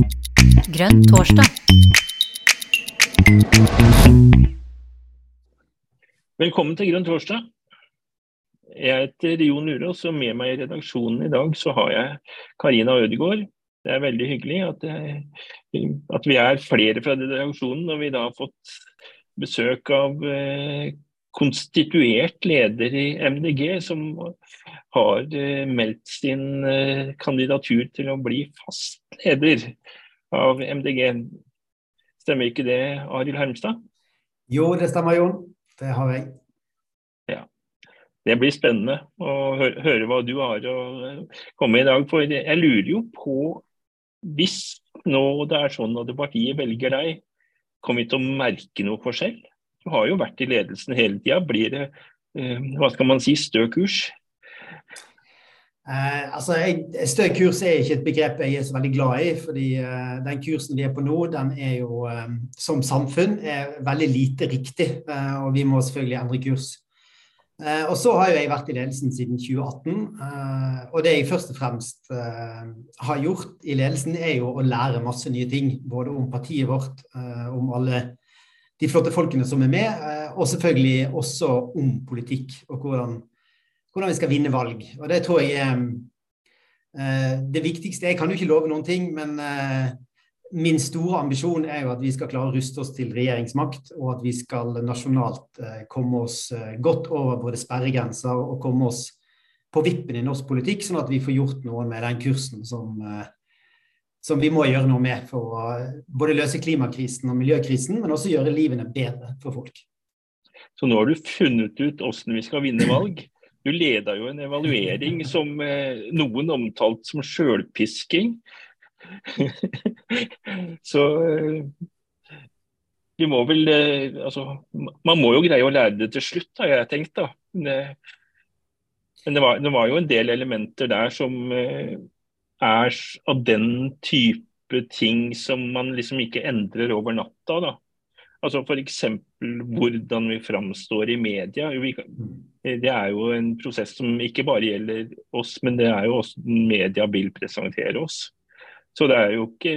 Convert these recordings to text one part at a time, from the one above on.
Grønn torsdag. Velkommen til Grønn torsdag. Jeg heter Jon Urås, og med meg i redaksjonen i dag så har jeg Karina Ødegaard. Det er veldig hyggelig at, jeg, at vi er flere fra redaksjonen når vi da har fått besøk av eh, konstituert leder i MDG, som har eh, meldt sin eh, kandidatur til å bli fast leder av MDG. Stemmer ikke det, Arild Hermstad? Jo, det stemmer, Jon. Det har jeg. Ja. Det blir spennende å høre, hva du har å eh, komme med i dag. For jeg lurer jo på, hvis nå det er sånn at partiet velger deg, kommer vi til å merke noe forskjell? Du har jo vært i ledelsen hele tida. Blir det hva skal man si, stø kurs? Eh, altså, Stø kurs er ikke et begrep jeg er så veldig glad i. fordi eh, Den kursen vi er på nå, den er jo eh, som samfunn er veldig lite riktig. Eh, og vi må selvfølgelig endre kurs. Eh, og så har jo jeg vært i ledelsen siden 2018. Eh, og det jeg først og fremst har gjort i ledelsen, er jo å lære masse nye ting. Både om partiet vårt, om alle de flotte folkene som er med, og selvfølgelig også om politikk og hvordan hvordan vi skal vinne valg. Og det tror jeg er eh, det viktigste. Jeg kan jo ikke love noen ting, men eh, min store ambisjon er jo at vi skal klare å ruste oss til regjeringsmakt, og at vi skal nasjonalt eh, komme oss godt over både sperregrenser og komme oss på vippen i norsk politikk, sånn at vi får gjort noe med den kursen som, som vi må gjøre noe med for å både løse klimakrisen og miljøkrisen, men også gjøre livene bedre for folk. Så nå har du funnet ut hvordan vi skal vinne valg? Du leda jo en evaluering som eh, noen omtalt som sjølpisking. Så eh, vi må vel eh, Altså, man må jo greie å lære det til slutt, har jeg tenkt, da. Det, men det var, det var, jo en del elementer der som er av den type ting som man liksom ikke endrer over natta. da. Altså F.eks. hvordan vi framstår i media. Det er jo en prosess som ikke bare gjelder oss, men det er jo også media vil presentere oss. Så det er jo ikke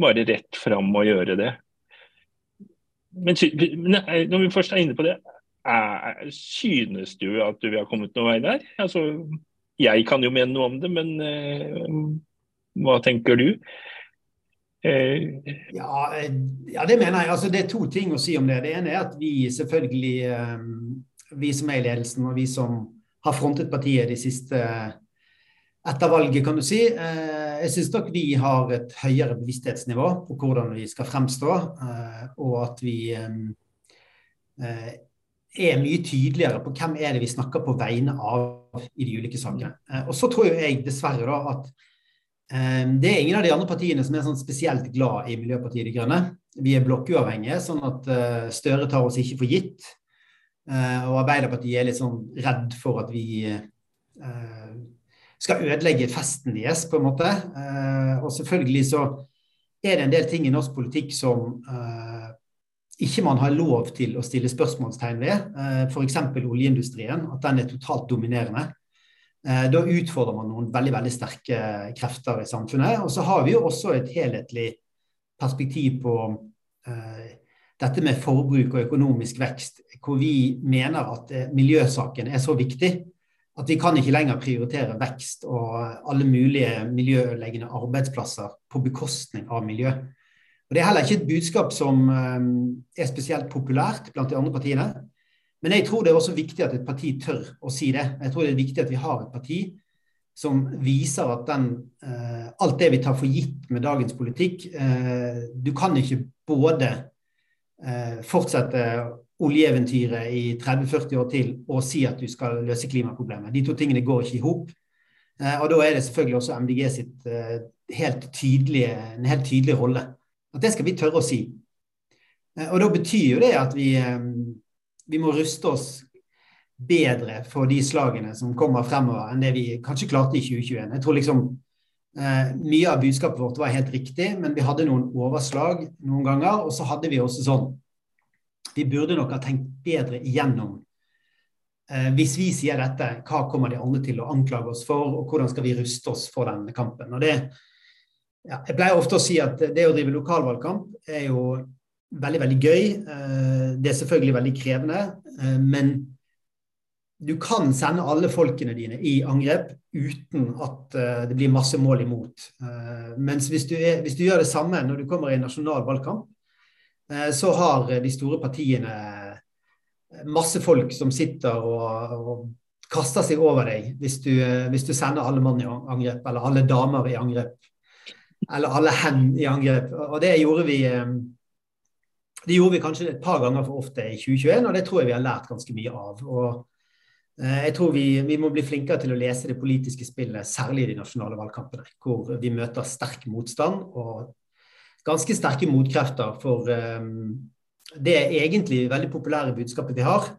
bare rett fram å gjøre det. Men når vi først er inne på det, synes du at vi har kommet noen vei der? Altså, jeg kan jo mene noe om det, men uh, hva tenker du? Eh, ja, eh, ja, det mener jeg. Altså, det er to ting å si om det. Det ene er at vi selvfølgelig, eh, vi som er i ledelsen og vi som har frontet partiet de siste etter valget, kan du si. Jeg syns nok vi har et høyere bevissthetsnivå på hvordan vi skal fremstå, og at vi er mye tydeligere på hvem er det vi snakker på vegne av i de ulike sakene. Og så tror jeg dessverre da at Ehm, det er ingen av de andre partiene som er sånn spesielt glad i Miljøpartiet De Grønne. Vi er blokkuavhengige, sånn at eh, Støre tar oss ikke for gitt. Eh, og Arbeiderpartiet er litt sånn redd for at vi eh, skal ødelegge festen deres, på en måte. Og selvfølgelig så er det en del ting i norsk politikk som ikke man har lov til å stille spørsmålstegn ved. F.eks. oljeindustrien, at den er totalt dominerende. Eh, da utfordrer man noen veldig veldig sterke krefter i samfunnet. Og så har vi jo også et helhetlig perspektiv på uh, dette med forbruk og økonomisk vekst, hvor vi mener at miljøsaken er så viktig at vi kan ikke lenger prioritere vekst og alle mulige miljøødeleggende arbeidsplasser på bekostning av miljø. Og Det er heller ikke et budskap som um, er spesielt populært blant de andre partiene. Men jeg tror det er også viktig at et parti tør å si det. Jeg tror det er viktig at vi har et parti som viser at den, uh, alt det vi tar for gitt med dagens politikk uh, Du kan ikke både uh, fortsette oljeeventyret i 30-40 år til og si at du skal løse klimaproblemet. De to tingene går ikke i hop. og da er det selvfølgelig også MDG sitt helt tydelige, en helt tydelig rolle. At det skal vi tørre å si. og da betyr jo det at vi vi må ruste oss bedre for de slagene som kommer fremover, enn det vi kanskje klarte i 2021. Jeg tror liksom eh, Mye av budskapet vårt var helt riktig, men vi hadde noen overslag noen ganger. Og så hadde vi også sånn Vi burde nok ha tenkt bedre igjennom. Eh, hvis vi sier dette, hva kommer de andre til å anklage oss for, og hvordan skal vi ruste oss for denne kampen? Og det, ja, Jeg pleier ofte å si at det å drive lokalvalgkamp er jo veldig, veldig gøy. Det er selvfølgelig veldig krevende. Men du kan sende alle folkene dine i angrep uten at det blir masse mål imot. Mens hvis du, er, hvis du gjør det samme når du kommer i en nasjonal valgkamp, så har de store partiene masse folk som sitter og, og kaster seg over deg hvis du, hvis du, sender alle mann i angrep, eller alle damer i angrep, eller alle hen i angrep. Og det gjorde vi eh, det gjorde vi kanskje et par ganger for ofte i 2021, og det tror jeg vi har lært ganske mye av. Og eh, jeg tror vi, vi må bli flinkere til å lese det politiske spillet, særlig i de nasjonale valgkampene, hvor vi møter sterk motstand og ganske sterke motkrefter for um, det egentlig veldig populære budskapet vi har,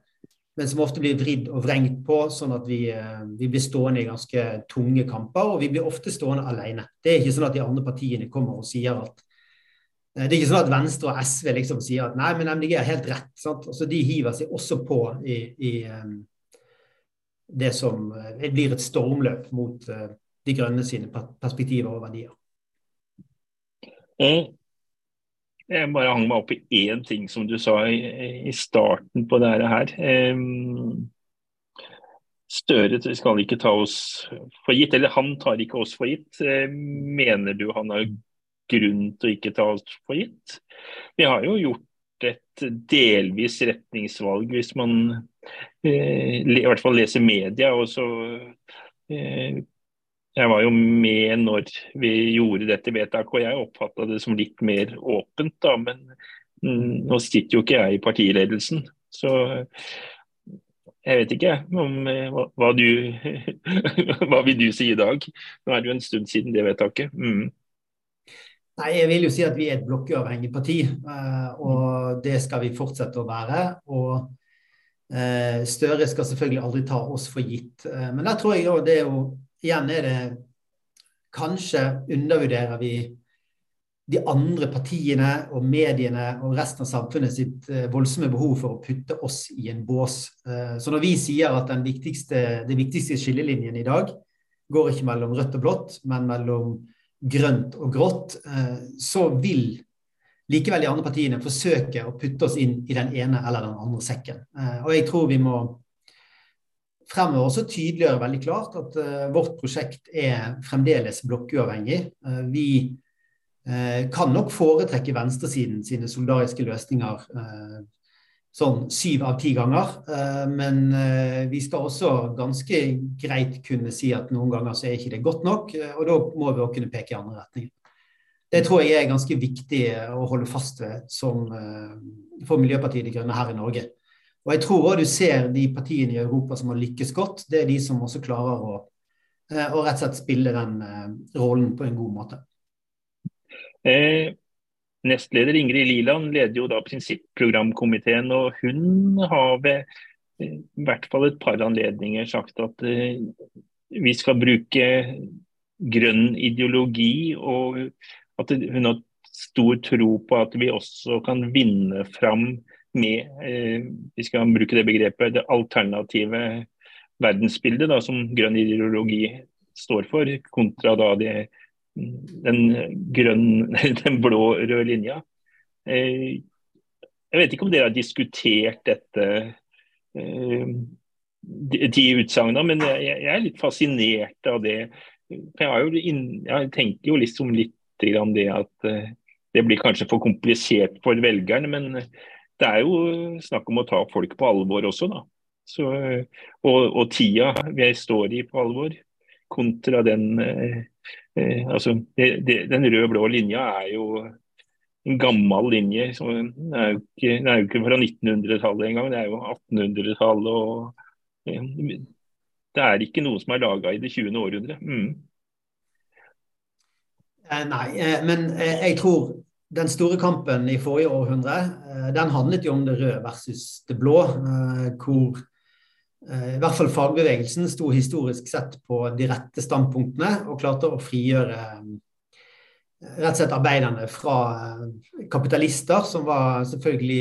men som ofte blir vridd og vrengt på, sånn at vi, eh, vi, blir stående i ganske tunge kamper. Og vi blir ofte stående alene. Det er ikke sånn at de andre partiene kommer og sier at eh, Det er ikke sånn at Venstre og SV liksom sier at nei, men MDG er helt rett. Sant? Altså, de hiver seg også på i, i um, det som blir et stormløp mot De grønne sine perspektiver og verdier. Mm. Jeg bare hang meg opp i én ting som du sa i, i starten på dette her. Støre skal ikke ta oss for gitt, eller han tar ikke oss for gitt. Mener du han har grunn til å ikke ta oss for gitt? Vi har jo gjort et delvis retningsvalg hvis man eh, i hvert fall leser media. og så eh, jeg var jo med når vi gjorde dette vedtaket, og jeg oppfatta det som litt mer åpent. da, Men mm, nå sitter jo ikke jeg i partiledelsen, så jeg vet ikke om, eh, hva, du, hva vil du si i dag? Nå er det jo en stund siden det vedtaket. Mm. Nei, Jeg vil jo si at vi er et blokkuavhengig parti, eh, og det skal vi fortsette å være. og eh, Støre skal selvfølgelig aldri ta oss for gitt. Men der tror jeg det er jo igjen er det Kanskje undervurderer vi de andre partiene og mediene og resten av samfunnet sitt eh, voldsomme behov for å putte oss i en bås. Eh, så når vi sier at den viktigste, den viktigste skillelinjen i dag går ikke mellom rødt og blått, men mellom grønt og grått, eh, så vil likevel de andre partiene forsøke å putte oss inn i den ene eller den andre sekken. Og jeg tror vi må fremover så tydeliggjør veldig klart at uh, vårt prosjekt er fremdeles blokkuavhengig. Uh, vi uh, kan nok foretrekke venstresiden sine solidariske løsninger sånn syv av ti ganger. men vi skal også ganske greit kunne si at noen ganger så er ikke det godt nok, og da må vi også kunne peke i andre retninger. Det tror jeg er ganske viktig å holde fast ved som, for Miljøpartiet De Grønne her i Norge. Og jeg tror også du ser de partiene i Europa som har lykkes godt, det er de som også klarer å, eh, å rett og slett spille den uh, rollen på en god måte. Eh, nestleder Ingrid Liland leder jo da prinsipprogramkomiteen, og hun har ved eh, i hvert fall et par anledninger sagt at eh, vi skal bruke grønn ideologi, og at hun har stor tro på at vi også kan vinne fram med eh, vi skal bruke det begrepet, det alternative verdensbildet da, som grønn ideologi står for, kontra da det, den, grønn, den blå-røde linja. Eh, jeg vet ikke om dere har diskutert dette, eh, de utsagnene, men jeg, er litt fascinert av det. Jeg, inn, jeg tenker jo liksom litt grann det at det blir kanskje for komplisert for velgerne, men det er jo snakk om å ta folk på alvor også, da. Så, og, og, tida vi står i på alvor, kontra den eh, eh, altså, det, det, Den rød-blå linja er jo en gammel linje. Som, den er jo ikke, er jo ikke fra 1900-tallet engang, det er jo 1800-tallet. og eh, Det er ikke noe som er laga i det 20. århundret. Mm. Eh, nei, eh, men jeg tror den store kampen i forrige århundre eh, den handlet jo om det røde versus det blå. Eh, hvor eh, i hvert fall fagbevegelsen sto historisk sett på de rette standpunktene og klarte å frigjøre rett og slett arbeiderne fra kapitalister, som var selvfølgelig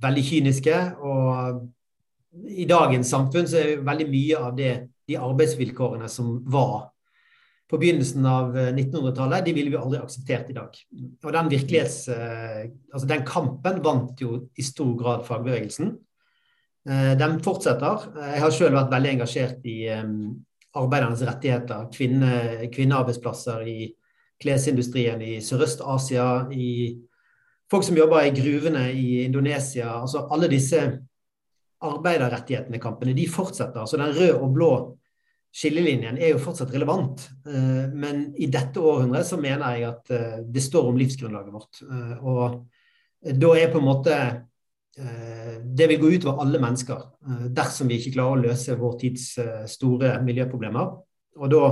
veldig kyniske. Og i dagens samfunn så er veldig mye av det, de arbeidsvilkårene som var på begynnelsen av 1900-tallet, de ville vi aldri akseptert i dag. Og den virkelighets... Altså den kampen vant jo i stor grad fagbevegelsen. Den fortsetter. Jeg har selv vært veldig engasjert i arbeidernes rettigheter, kvinne, kvinnearbeidsplasser i klesindustrien i Sørøst-Asia, i folk som jobber i gruvene i Indonesia. altså Alle disse arbeiderrettighetene kampene, de fortsetter. altså Den røde og blå skillelinjen er jo fortsatt relevant. Eh, men i dette århundret så mener jeg at eh, det står om livsgrunnlaget vårt. Eh, og da er på en måte Det vil gå utover alle mennesker dersom vi ikke klarer å løse vår tids store miljøproblemer. Og da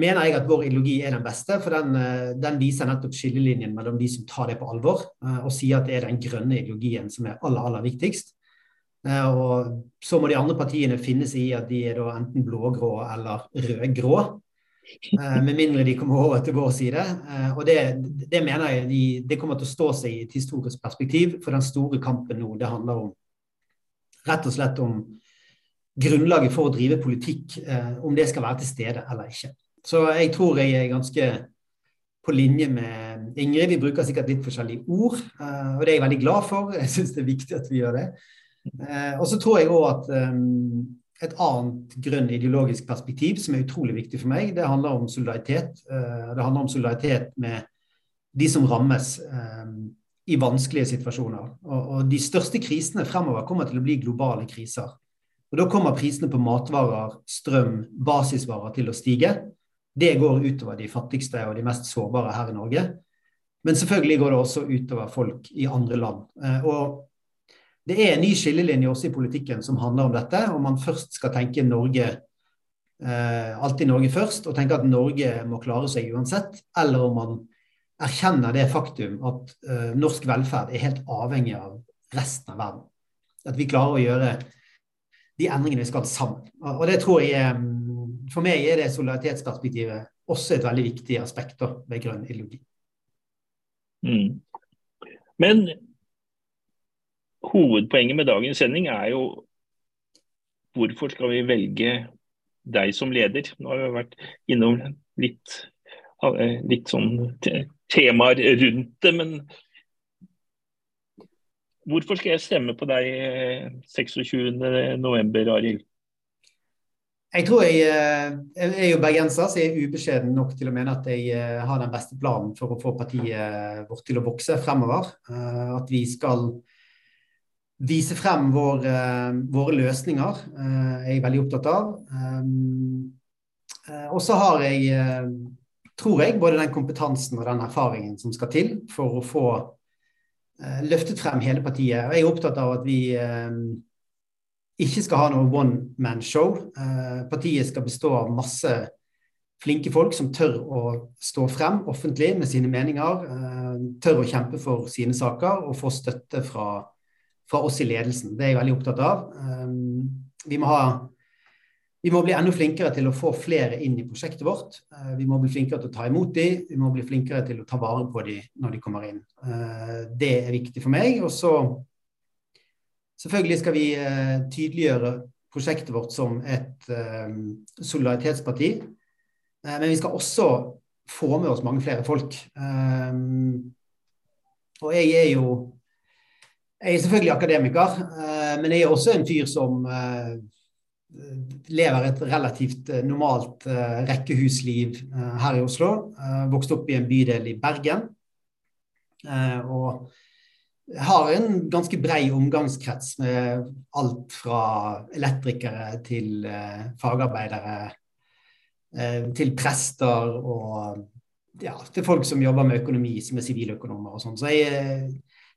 mener jeg at vår ideologi er den beste, for den, den, viser nettopp skillelinjen mellom de som tar det på alvor, og sier at det er den grønne ideologien som er aller, aller viktigst, og så må de andre partiene finne seg i at de er da enten blågrå eller rødgrå. Eh, med mindre de kommer over til vår side. Eh, og det, det mener jeg de, det kommer til å stå seg i et historisk perspektiv. For den store kampen nå, det handler om rett og slett om grunnlaget for å drive politikk. Om det skal være til stede eller ikke. Så jeg tror jeg er ganske på linje med Ingrid. Vi bruker sikkert litt forskjellige ord, og det er jeg veldig glad for. Jeg syns det er viktig at vi gjør det. Eh, og så tror jeg òg at um, et annet grønn ideologisk perspektiv som er utrolig viktig for meg, det handler om solidaritet. Uh, det handler om solidaritet med de som rammes i vanskelige situasjoner. Og, de største krisene fremover kommer til å bli globale kriser. Og Da kommer prisene på matvarer, strøm, basisvarer til å stige. Det går utover de fattigste og de mest sårbare her i Norge. Men selvfølgelig går det også utover folk i andre land. Og det er en ny skillelinje også i politikken som handler om dette. Om man først skal tenke Norge eh, alltid Norge først, og tenke at Norge må klare seg uansett, eller om man erkjenner det faktum at eh, norsk velferd er helt avhengig av resten av verden. At vi klarer å gjøre de endringene vi skal sammen. Og det tror jeg For meg er det solidaritetsperspektivet også et veldig viktig aspekt ved grønn ideologi. Mm. Men hovedpoenget med dagens sending er jo hvorfor skal vi velge deg som leder? Nå har vi vært innom litt, eh, litt sånn temaer rundt det, men hvorfor skal jeg stemme på deg 26.11, eh, Arild? Jeg tror jeg, eh, jeg, er jo bergenser, så jeg er ubeskjeden nok til å mene at jeg har den beste planen for å få partiet vårt til å vokse fremover. At vi skal vise frem vår, uh, våre løsninger uh, er jeg veldig opptatt av. Uh, og så har jeg, tror jeg, både den kompetansen og den erfaringen som skal til for å få løftet frem hele partiet. Og jeg er opptatt av at vi ikke skal ha noe one man show. partiet skal bestå av masse flinke folk som tør å stå frem offentlig med sine meninger, tør å kjempe for sine saker og få støtte fra fra oss i ledelsen. Det er jeg veldig opptatt av. Um, vi må, ha, vi må bli enda flinkere til å få flere inn i prosjektet vårt. Uh, vi må bli flinkere til å ta imot dem, vi må bli flinkere til å ta vare på dem når de kommer inn. Uh, det er viktig for meg. Og så selvfølgelig skal vi uh, tydeliggjøre prosjektet vårt som et um, solidaritetsparti. Men vi skal også få med oss mange flere folk. Um, og jeg er jo jeg er selvfølgelig akademiker, eh, men jeg er også en fyr som eh, lever et relativt eh, normalt rekkehusliv her i Oslo. Vokste opp i en bydel i Bergen. Og har en ganske brei omgangskrets med alt fra elektrikere til fagarbeidere, til prester og ja, til folk som jobber med økonomi, som er siviløkonomer og sånn. Så jeg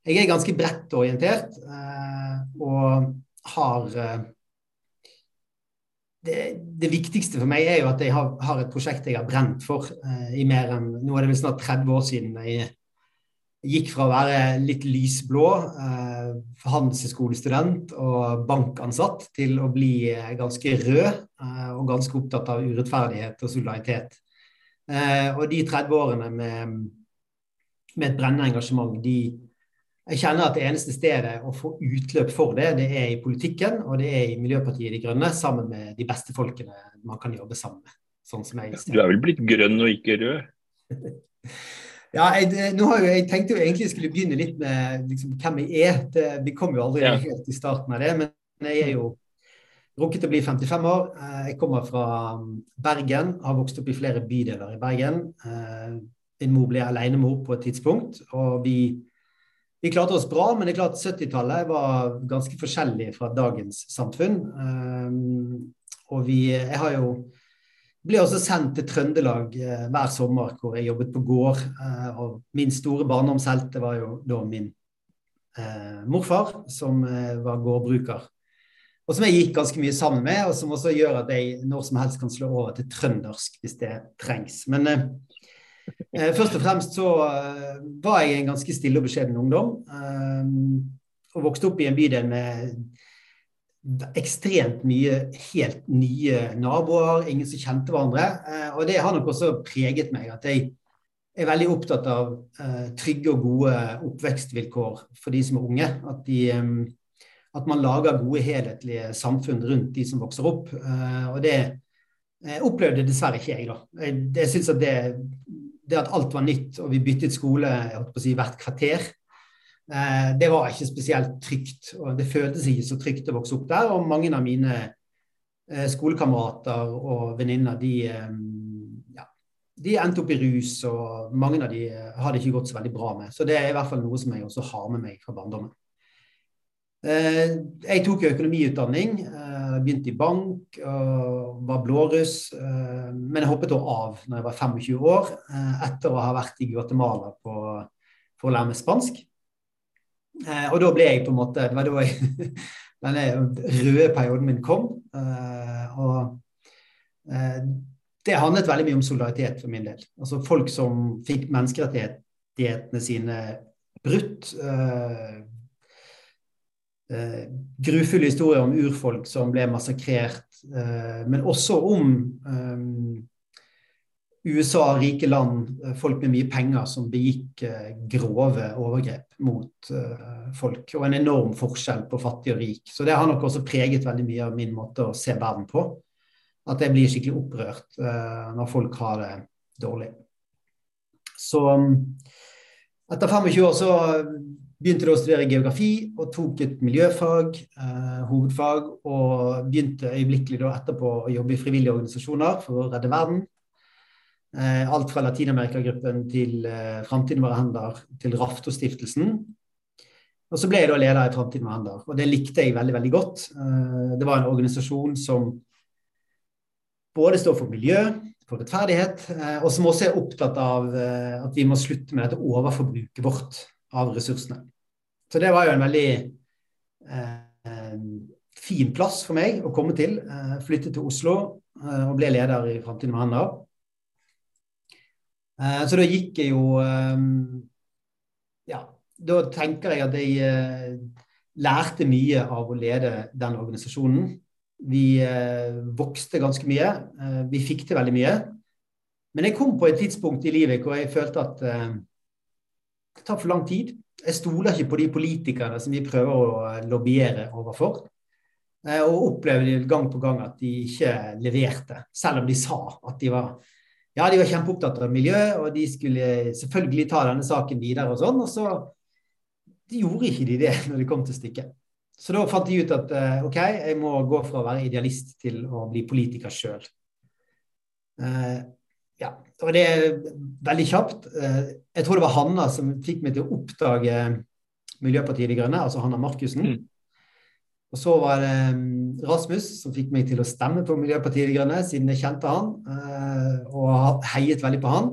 jeg er ganske bredt orientert eh, og har eh, det, det, viktigste for meg er jo at jeg har, har et prosjekt jeg har brent for eh, i mer enn Nå er det vel snart 30 år siden jeg gikk fra å være litt lysblå, eh, handelshøyskolestudent og bankansatt, til å bli ganske rød eh, og ganske opptatt av urettferdighet og solidaritet. Eh, og de 30 årene med, med et brennende engasjement, de, jeg kjenner at det eneste stedet å få utløp for det, det er i politikken, og det er i Miljøpartiet De Grønne, sammen med de beste folkene man kan jobbe sammen med. sånn Du er vel blitt grønn og ikke rød? ja, jeg, jo, jeg tenkte jo egentlig jeg skulle begynne litt med liksom, hvem jeg er. Det, vi kom jo aldri ja. helt i starten av det, men jeg er jo rukket å bli 55 år. Eh, jeg kommer fra um, Bergen, har vokst opp i flere bydeler i Bergen. Eh, min mor ble alenemor på et tidspunkt, og vi vi klarte oss bra, men det er klart 70-tallet var ganske forskjellig fra dagens samfunn. Um, og vi, jeg har jo ble også sendt til Trøndelag uh, hver sommer hvor jeg jobbet på gård. Uh, og min store barndomshelte var jo da min uh, morfar, som var gårdbruker. Og som jeg gikk ganske mye sammen med, og som også gjør at jeg når som helst kan slå over til trøndersk hvis det trengs. Men Eh, først og fremst så eh, var jeg en ganske stille og beskjeden ungdom. Eh, og vokste opp i en bydel med ekstremt mye helt nye naboer, ingen som kjente hverandre. Og det har nok også preget meg. At jeg er veldig opptatt av trygge og gode oppvekstvilkår for de som er unge. At, de, at man lager gode, helhetlige samfunn rundt de som vokser opp. Og det opplevde dessverre ikke jeg, da. Jeg, jeg synes at det det at alt var nytt og vi byttet skole si, hvert kvarter, eh, det var ikke spesielt trygt. og Det føltes ikke så trygt å vokse opp der. Og mange av mine eh, skolekamerater og venninner, de, eh, ja, de endte opp i rus, og mange av de har det ikke gått så veldig bra med. Så det er i hvert fall noe som jeg også har med meg fra barndommen. Jeg tok økonomiutdanning, begynte i bank og var blåruss. Men jeg hoppet av når jeg var 25 år, etter å ha vært i Guatemala på, for å lære meg spansk. Og da ble jeg på en måte Det var da jeg, denne røde perioden min kom. Og det handlet veldig mye om solidaritet for min del. Altså folk som fikk menneskerettighetene sine brutt eh, grufulle historier om urfolk som ble massakrert, eh, men også om eh, USA, rike land, eh, folk med mye penger som begikk eh, grove overgrep mot folk. Og en enorm forskjell på fattig og rik. Så det har nok også preget veldig mye av min måte å se verden på. At jeg blir skikkelig opprørt når folk har det dårlig. Så etter 25 år så Begynte da å studere geografi og tok et miljøfag, eh, hovedfag, og begynte øyeblikkelig etterpå å jobbe i frivillige organisasjoner for å redde verden. Eh, alt fra Latin-Amerika-gruppen til eh, Framtiden våre hender til Raftostiftelsen. Og så ble jeg da leder i Framtiden våre hender, og det likte jeg veldig, veldig godt. Eh, det var en organisasjon som både står for miljø, for rettferdighet, eh, og som også er opptatt av eh, at vi må slutte med dette overforbruket vårt av ressursene. Så det var jo en veldig eh, fin plass for meg å komme til. Eh, flytte til Oslo eh, og ble leder i Framtiden med hender. Eh, så da gikk jeg jo eh, Ja, da tenker jeg at jeg eh, lærte mye av å lede den organisasjonen. Vi vokste ganske mye. vi fikk til veldig mye. Men jeg kom på et tidspunkt i livet hvor jeg følte at det tar for lang tid. Jeg stoler ikke på de politikerne som vi prøver å lobbyere overfor. Eh, og opplevde gang på gang at de ikke leverte, selv om de sa at de var ja, de var kjempeopptatt av miljø, og de skulle selvfølgelig ta denne saken videre og sånn. Og så de gjorde ikke de det når det kom til stykket. Så da fant de ut at eh, OK, jeg må gå fra å være idealist til å bli politiker sjøl. Eh, ja, og det er veldig kjapt. Eh, jeg tror det var Hanna som fikk meg til å oppdage Miljøpartiet De Grønne, altså Hanna Markussen. Mm. Og så var det mm, Rasmus som fikk meg til å stemme på Miljøpartiet De Grønne, siden jeg kjente han eh, og heiet veldig på han.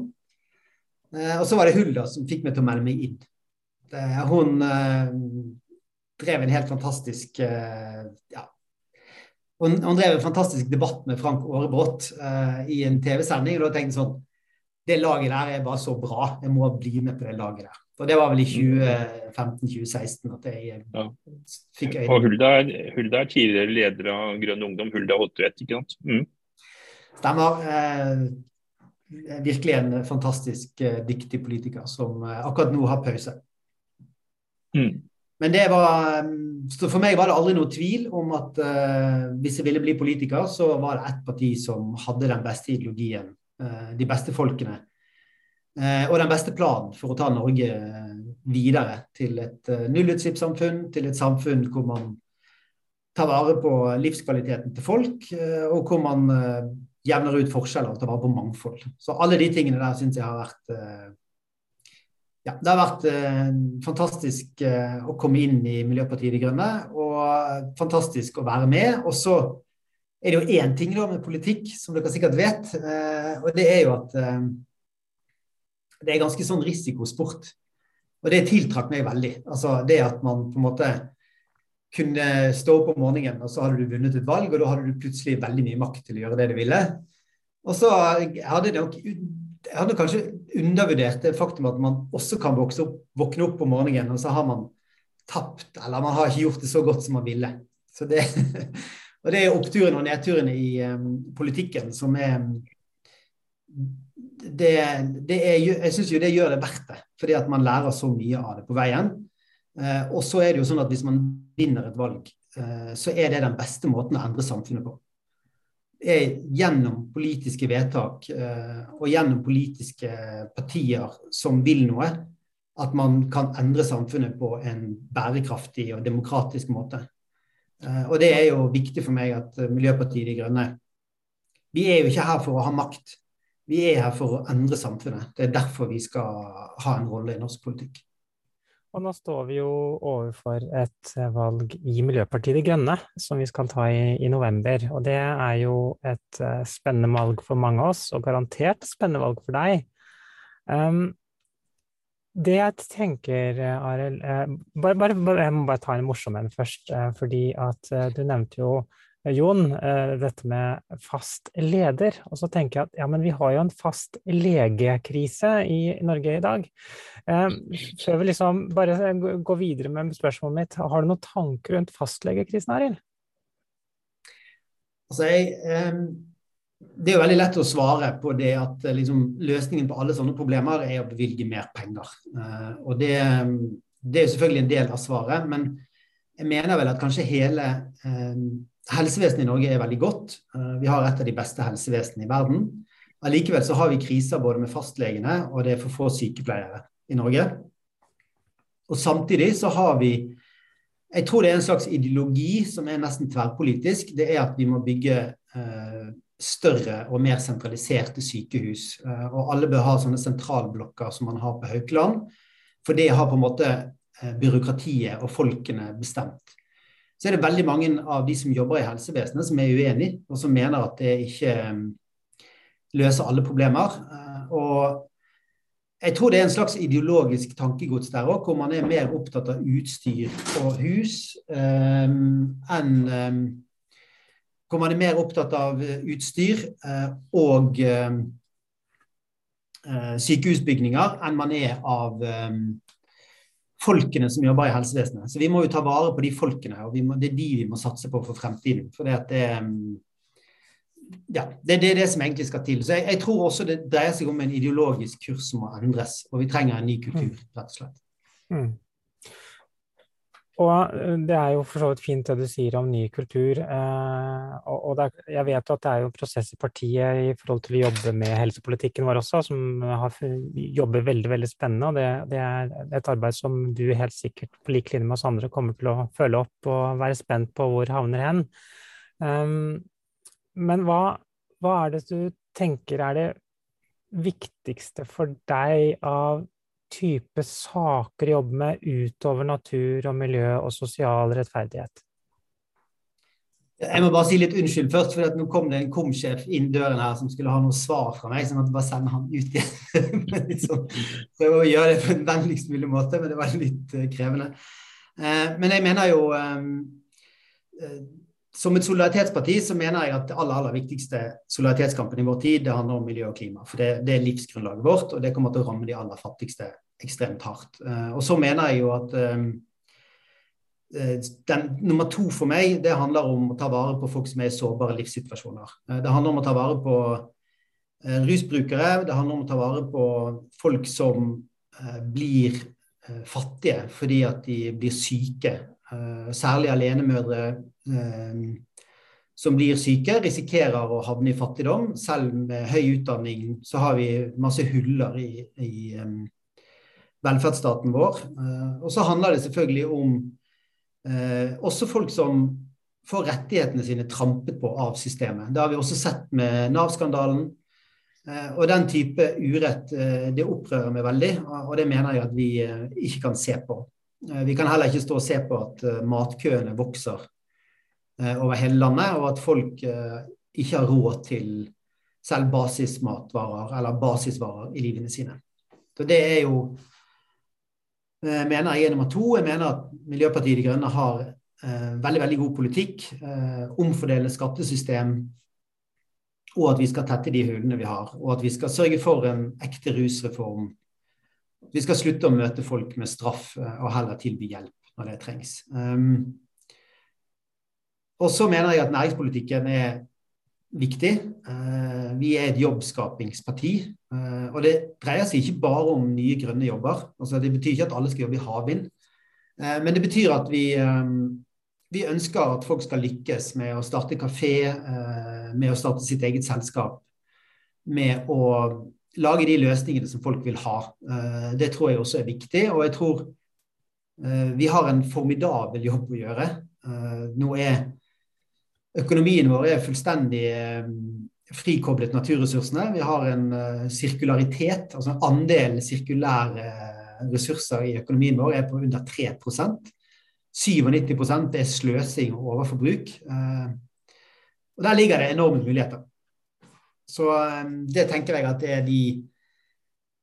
Eh, og så var det Hulda som fikk meg til å melde meg inn. Hun drev en helt fantastisk ja, og han drev en fantastisk debatt med Frank Aarebrot uh, i en TV-sending. og da tenkte jeg sånn Det laget der er bare så bra, jeg må bli med på det laget der. Og det var vel i 2015-2016 at jeg eh, ja. fikk øynene. Og Hulda er, Hulda er, tidligere leder av Grønn Ungdom, Hulda Hottvedt, ikke sant? Mm. Stemmer. Uh, virkelig en fantastisk uh, dyktig politiker som eh, akkurat nå har pause. Mm. Men det var så For meg var det aldri noe tvil om at uh, hvis jeg ville bli politiker, så var det ett parti som hadde den beste ideologien, uh, de beste folkene. Uh, og den beste planen for å ta Norge videre til et nullutslippssamfunn, til et samfunn hvor man tar vare på livskvaliteten til folk, og hvor man jevner ut forskjeller og tar vare på mangfold. Så alle de tingene der syns jeg har vært ja, det har vært eh, fantastisk eh, å komme inn i Miljøpartiet De Grønne, og fantastisk å være med. Og så er det jo én ting da med politikk, som dere sikkert vet, eh, og det er jo at eh, det er ganske sånn risikosport. Og det tiltrakk meg veldig. Altså det at man på en måte kunne stå opp om morgenen, og så hadde du vunnet et valg, og da hadde du plutselig veldig mye makt til å gjøre det du ville. Og så hadde det nok jeg hadde kanskje undervurdert det faktum at man også kan opp, våkne opp om morgenen, og så har man tapt, eller man har ikke gjort det så godt som man ville. Det, og det er oppturene og nedturene i um, politikken som er det, det er, Jeg syns jo det gjør det verdt det, fordi at man lærer så mye av det på veien. Uh, og så er det jo sånn at hvis man vinner et valg, uh, så er det den beste måten å endre samfunnet på er gjennom politiske vedtak eh, og gjennom politiske partier som vil noe, at man kan endre samfunnet på en bærekraftig og demokratisk måte. Eh, og det er jo viktig for meg at Miljøpartiet De Grønne Vi er jo ikke her for å ha makt. Vi er her for å endre samfunnet. Det er derfor vi skal ha en rolle i norsk politikk. Og nå står vi jo overfor et eh, valg i Miljøpartiet De Grønne, som vi skal ta i, i november. Og det er jo et uh, spennende valg for mange av oss, og garantert spennende valg for deg. Um, det jeg tenker, Arild uh, bare, bare, Jeg må bare ta en morsom en først. Uh, fordi at du nevnte jo Jon, eh, dette med fast leder. Og så tenker jeg at ja, men vi har jo en fast legekrise i Norge i dag. Eh, før vi liksom bare går videre med spørsmålet mitt, har du noen tanker rundt fastlegekrisen, Arild? Altså, jeg, eh, det er jo veldig lett å svare på det at liksom, løsningen på alle sånne problemer er å bevilge mer penger. Og det, det er selvfølgelig en del av svaret, men jeg mener vel at kanskje hele Helsevesenet i Norge er veldig godt. Eh, vi har et av de beste helsevesenene i verden. Allikevel så har vi kriser både med fastlegene og det er for få sykepleiere i Norge. Og samtidig så har vi Jeg tror det er en slags ideologi som er nesten tverrpolitisk. Det er at vi må bygge eh, større og mer sentraliserte sykehus. Eh, og alle bør ha sånne sentralblokker som man har på Haukeland. For det har på en måte eh, byråkratiet og folkene bestemt så er det veldig mange av de som jobber i helsevesenet som er uenig, og som mener at det ikke um, løser alle problemer. Uh, og jeg tror det er en slags ideologisk tankegods der òg, hvor man er mer opptatt av utstyr og hus um, enn um, Hvor man er mer opptatt av utstyr uh, og uh, sykehusbygninger enn man er av folkene som jobber i helsevesenet. Så vi må jo ta vare på de folkene, og må, det er de vi må satse på for fremtiden. For det, det, ja, det, det, er det som egentlig skal til. Så jeg, jeg, tror også det dreier seg om en ideologisk kurs som må endres, og vi trenger en ny kultur, mm. rett og slett. Mm. Og eh, det er jo for så vidt fint det du sier om ny kultur. Eh, og, er, jeg vet jo at det er jo prosess i partiet i forhold til å jobbe med helsepolitikken vår også, som har, jobber veldig veldig spennende. Og det, det, er et arbeid som du helt sikkert på lik linje med oss andre kommer til å følge opp og være spent på hvor havner hen. Um, men hva, hva er det du tenker er det viktigste for deg av type saker jobber med utover natur og miljø og sosial rettferdighet? Jeg må bare si litt unnskyld først, for nå kom det en komsjef inn døren her som skulle ha noe svar fra meg, så jeg måtte bare sende han ut igjen. liksom, prøve å gjøre det på en vennligst mulig måte, men det var litt uh, krevende. Uh, men jeg mener jo uh, Som et solidaritetsparti så mener jeg at det aller, aller viktigste solidaritetskampen i vår tid, det handler om miljø og klima. For det, det er livsgrunnlaget vårt, og det kommer til å ramme de aller fattigste ekstremt hardt. og så mener jeg jo at um, Eh, den, nummer to for meg det handler om å ta vare på folk som er i sårbare livssituasjoner. Eh, det handler om å ta vare på eh, rusbrukere, det handler om å ta vare på folk som blir fattige fordi at de blir syke. Særlig alenemødre som blir syke, risikerer å havne i fattigdom. Selv med høy utdanning så har vi masse huller i, i um, velferdsstaten vår. Og så handler det selvfølgelig om også folk som får rettighetene sine trampet på av systemet. Det har vi også sett med Nav-skandalen. Og den type urett, det opprører meg veldig, og det mener jeg at vi ikke kan se på. Vi kan heller ikke stå og se på at matkøene vokser over hele landet, og at folk ikke har råd til selv basismatvarer eller basisvarer i livene sine. Så det er jo mener jeg er nummer to. Jeg mener at Miljøpartiet De Grønne har eh, veldig veldig god politikk, eh, omfordelende skattesystem, og at vi skal tette de hullene vi har. Og at vi skal sørge for en ekte rusreform. Vi skal slutte å møte folk med straff eh, og heller tilby hjelp når det trengs. Um, og så mener jeg at næringspolitikken er viktig. Uh, vi er et jobbskapingsparti. Uh, og det dreier seg ikke bare om nye grønne jobber. Altså, det betyr ikke at alle skal jobbe i havvind. Uh, men det betyr at vi um, vi ønsker at folk skal lykkes med å starte kafé, med å starte sitt eget selskap, med å lage de løsningene som folk vil ha. Eh, det tror jeg også er viktig. Og jeg tror eh, vi har en formidabel jobb å gjøre. Nå er økonomien vår er fullstendig frikoblet naturressursene. Vi har en sirkularitet, altså en andel sirkulære ressurser i økonomien vår er på under 3% 97% er sløsing og overforbruk. Eh, og Der ligger det enorme muligheter. Så eh, det tenker jeg at det er de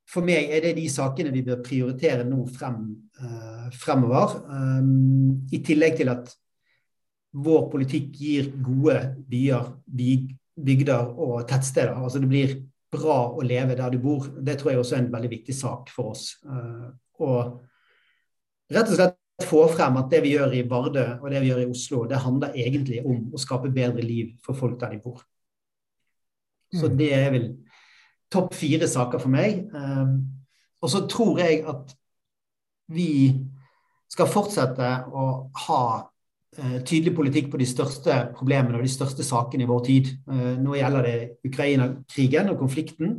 For meg er det de sakene vi bør prioritere nå frem, uh, fremover. Um, I tillegg til at vår politikk gir gode byer, bygder og tettsteder. Altså det blir bra å leve der du bor. Det tror jeg også er en veldig viktig sak for oss. Og rett og slett få frem at det vi gjør i Vardø og det vi gjør i Oslo, det handler egentlig om å skape bedre liv for folk der de bor. Så mm. det er vel topp fire saker for meg. Um, og så tror jeg at vi skal fortsette å ha uh, tydelig politikk på de største problemene og de største sakene i vår tid. Uh, nå gjelder det Ukraina-krigen og konflikten.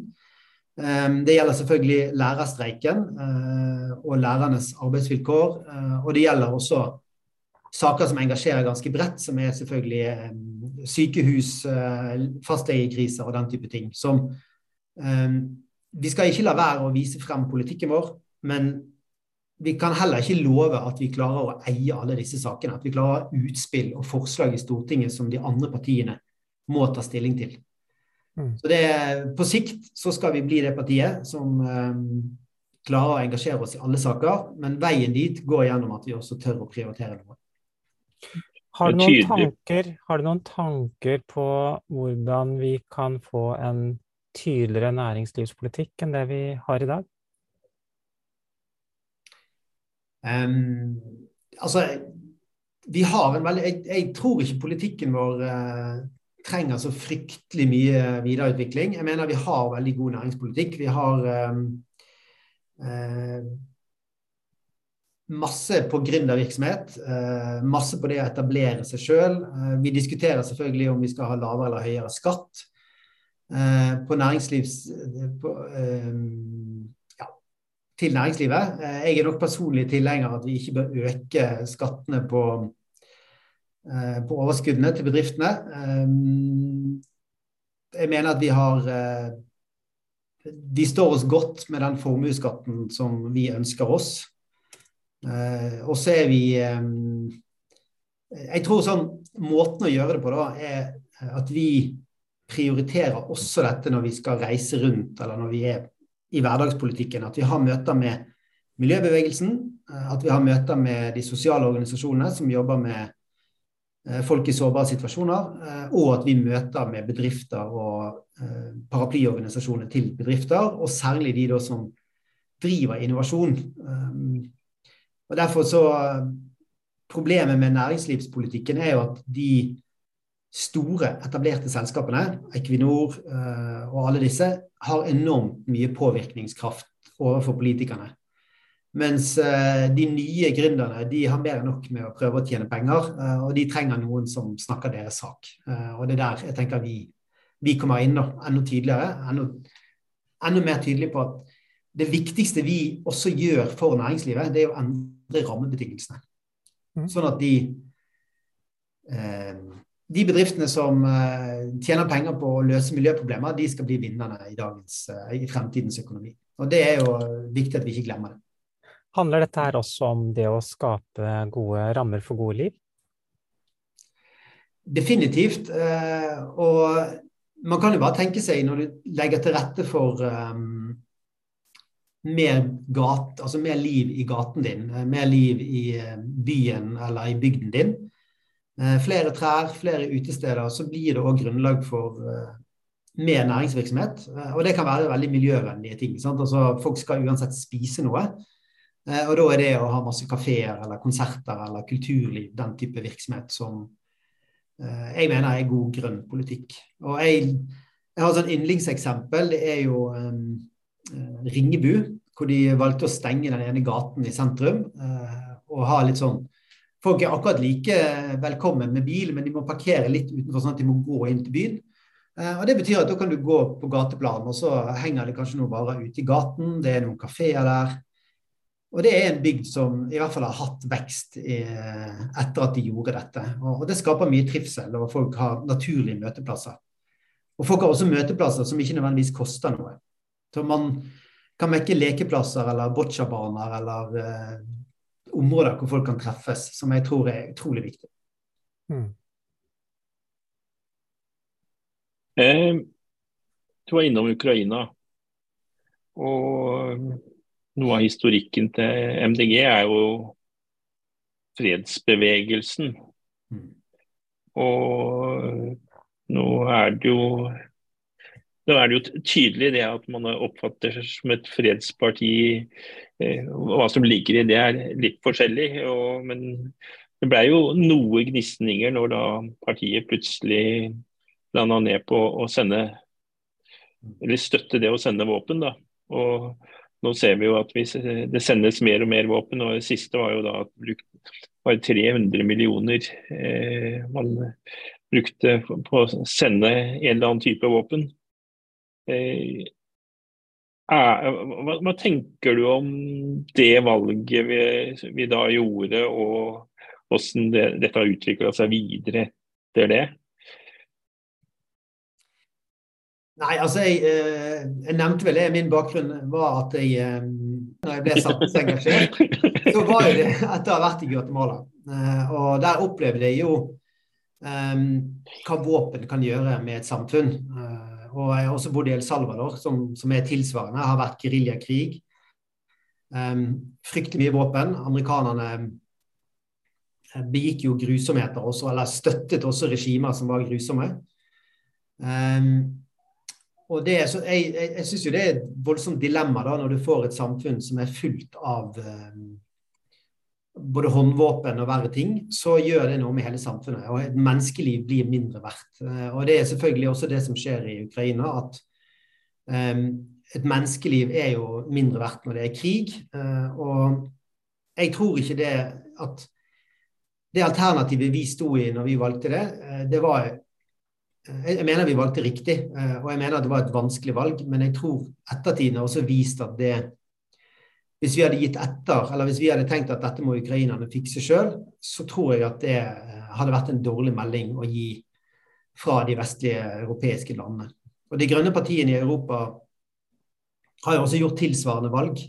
Ehm, det gjelder selvfølgelig lærerstreiken eh, og lærernes arbeidsvilkår. Eh, og det gjelder også saker som engasjerer ganske bredt, som er selvfølgelig ehm, sykehus, eh, fastlegekriser og den type ting. Som ehm, Vi skal ikke la være å vise frem politikken vår, men vi kan heller ikke love at vi klarer å eie alle disse sakene. At vi klarer utspill og forslag i Stortinget som de andre partiene må ta stilling til. Mm. Så det, På sikt så skal vi bli det partiet som um, klarer å engasjere oss i alle saker, men veien dit går gjennom at vi også tør å prioritere noe. Har du, noen tanker, har du noen tanker på hvordan vi kan få en tydeligere næringslivspolitikk enn det vi har i dag? Um, altså, vi har en veldig jeg, jeg, tror ikke politikken vår uh, trenger så fryktelig mye videreutvikling. Jeg mener vi har veldig god næringspolitikk. Vi har eh, eh, masse på gründervirksomhet. Eh, masse på det å etablere seg sjøl. Eh, vi diskuterer selvfølgelig om vi skal ha lavere eller høyere skatt eh, på næringslivs... På, til næringslivet. Jeg er nok personlig tilhenger av at vi ikke bør øke skattene på på overskuddene til bedriftene. Jeg mener at vi har eh, står oss godt med den formuesskatten som vi ønsker oss. Og så er vi Jeg tror sånn måten å gjøre det på da, er at vi prioriterer også dette når vi skal reise rundt, eller når vi er i hverdagspolitikken. At vi har møter med miljøbevegelsen, at vi har møter med de sosiale organisasjonene som jobber med Eh, folk i sårbare situasjoner, eh, og at vi møter med bedrifter og eh, paraplyorganisasjoner til bedrifter, og særlig de som driver innovasjon. Og derfor så Problemet med næringslivspolitikken er jo at de store, etablerte selskapene, Equinor og alle disse, har enormt mye påvirkningskraft overfor politikerne. Mens de nye gründerne de har mer enn nok med å prøve å tjene penger, og de trenger noen som snakker deres sak. Og det er der jeg tenker vi, vi kommer inn da, enda tydeligere, enda, enda mer tydelig på at det viktigste vi også gjør for næringslivet, det er å endre rammebetingelsene. Mm. Sånn at de eh, de bedriftene som eh, tjener penger på å løse miljøproblemer, de skal bli vinnerne i, dagens, eh, i fremtidens økonomi. Og Det er jo viktig at vi ikke glemmer det. Handler dette her også om det å skape gode rammer for gode liv? Definitivt. Eh, og man kan jo bare tenke seg, når du legger til rette for um, mer, gat, altså mer liv i gaten din, mer liv i byen eller i bygden din, Eh, flere trær, flere utesteder, så blir det òg grunnlag for eh, mer næringsvirksomhet. Eh, og det kan være veldig miljøvennlige ting. Altså, folk skal uansett spise noe. Og da er det å ha masse kafeer eller konserter eller kulturliv, den type virksomhet, som jeg mener er god grønn politikk. Og jeg, jeg har et sånn yndlingseksempel. Det er jo Ringebu, hvor de valgte å stenge den ene gaten i sentrum. Uh, og ha litt sånn Folk er akkurat like velkommen med bil, men de må parkere litt utenfor, sånn at de må gå inn til byen. Eh, og Det betyr at da kan du gå på gateplan, og så henger det kanskje noen varer ute i gaten. Det er noen kafeer der. Og det er en bygd som i hvert fall har hatt vekst etter at de gjorde dette. Og det skaper mye trivsel, og folk har naturlige møteplasser. Og folk har også møteplasser som ikke nødvendigvis koster noe. Så man kan mekke lekeplasser eller bocciabaner eller eh, områder hvor folk kan treffes, som jeg tror er utrolig viktig. Mm. Eh, du var innom Ukraina. Og noe av historikken til MDG er jo fredsbevegelsen. Mm. Og nå er det jo nå er det jo tydelig det at man oppfatter som et fredsparti. Eh, hva som ligger i det er litt forskjellig. Og, men det ble jo noe gnisninger når da partiet plutselig landa ned på å sende Eller støtte det å sende våpen. da. Og nå ser vi jo at det sendes mer og mer våpen. og Det siste var jo da at var 300 millioner eh, man brukte på å sende en eller annen type våpen. Eh, hva, hva, tenker du om det valget vi, vi da gjorde, og hvordan det, dette har utvikla seg videre etter det? Nei, altså jeg, eh, jeg, nevnte vel det. Min bakgrunn var at jeg eh, når jeg ble samfunnsengasjert, så var det etter å ha vært i Guatemala. Og der opplevde jeg jo um, hva våpen kan gjøre med et samfunn. Og jeg har også bodd i El Salvador, som, som er tilsvarende. Har vært geriljakrig. Um, fryktelig mye våpen. Amerikanerne eh, begikk jo grusomheter også, eller støttet også regimer som var grusomme. Um, og det, så jeg jeg, jeg syns jo det er et voldsomt dilemma da, når du får et samfunn som er fullt av um, både håndvåpen og verre ting, så gjør det noe med hele samfunnet. Og et menneskeliv blir mindre verdt. Eh, og det er selvfølgelig også det som skjer i Ukraina, at um, et menneskeliv er jo mindre verdt når det er krig. Uh, og jeg tror ikke det at det alternativet vi sto i når vi valgte det, uh, det var jeg mener vi valgte riktig, og jeg mener det var et vanskelig valg. Men jeg tror ettertiden har også vist at det hvis vi hadde gitt etter, eller hvis vi hadde tenkt at dette må ukrainerne fikse sjøl, så tror jeg at det eh, hadde vært en dårlig melding å gi fra de vestlige europeiske landene. Og De grønne partiene i Europa har jo også gjort tilsvarende valg.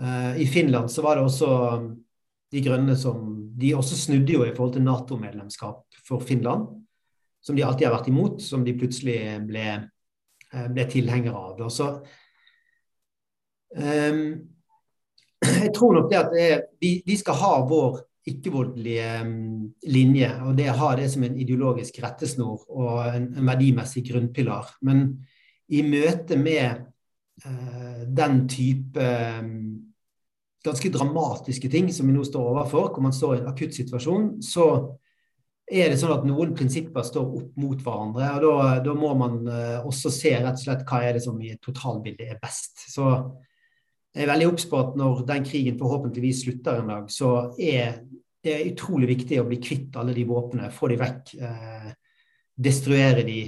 Uh, I Finland så var det også um, de grønne som De også snudde jo i forhold til Nato-medlemskap for Finland, som de alltid har vært imot, som de plutselig ble, ble tilhengere av. Og så jeg tror nok det at det er, vi, vi, skal ha vår ikke-voldelige um, linje, og det ha det som en ideologisk rettesnor og en, en verdimessig grunnpilar. Men i møte med uh, den type um, ganske dramatiske ting som vi nå står overfor, hvor man står i en akutt situasjon, så er det sånn at noen prinsipper står opp mot hverandre. og Da, da må man uh, også se rett og slett hva er det som i et totalbilde er best. Så jeg er veldig obs på at når den krigen forhåpentligvis slutter en dag, så er det utrolig viktig å bli kvitt alle de våpnene, få de vekk. Eh, destruere de.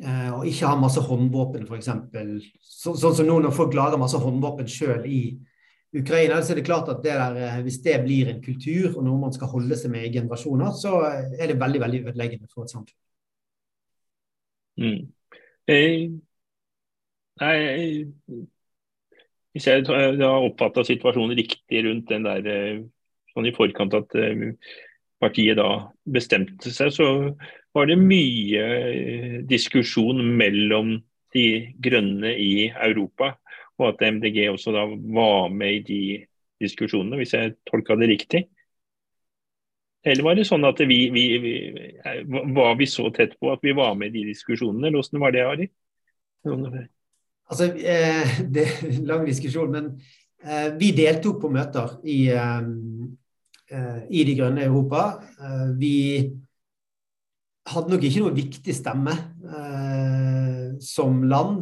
Eh, og ikke ha masse håndvåpen, f.eks. Så, sånn som nå når folk lager masse håndvåpen sjøl i Ukraina, så er det klart at det der, eh, hvis det blir en kultur og noe man skal holde seg med i generasjoner, så er det veldig veldig ødeleggende for et samfunn. Mm. Hey. nei, hvis jeg har oppfatta situasjonen riktig rundt den der eh, sånn i forkant at eh, partiet da bestemte seg, så var det mye eh, diskusjon mellom de grønne i Europa, og at MDG også da var med i de diskusjonene, hvis jeg tolka det riktig? Eller var det sånn at vi, vi, vi, var vi så tett på at vi var med i de diskusjonene, eller hvordan var det, Ari? Altså, eh, Det er en lang diskusjon, men eh, vi deltok på møter i, eh, i De grønne Europa. Vi hadde nok ikke noe viktig stemme som land,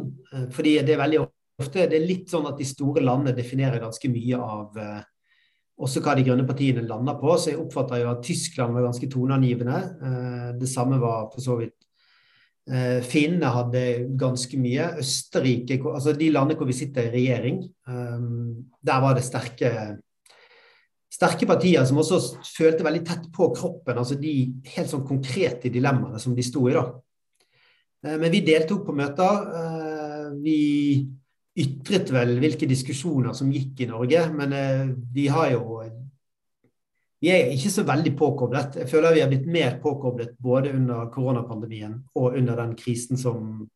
fordi det er veldig ofte det er litt sånn at de store landene definerer ganske mye av også hva de grønne partiene lander på. Så jeg oppfatter jo at Tyskland var ganske toneangivende. det samme var for så vidt Eh, Finnene hadde ganske mye. Østerrike, altså de landene hvor vi sitter i regjering, um, der var det sterke, sterke partier som også følte veldig tett på kroppen, altså de helt sånn konkrete dilemmaene som de sto i. da. Uh, men vi deltok på møter. Uh, vi ytret vel hvilke diskusjoner som gikk i Norge, men uh, vi har jo vi er ikke så veldig påkoblet. Jeg føler vi har blitt mer påkoblet både under koronapandemien og under den krisen som,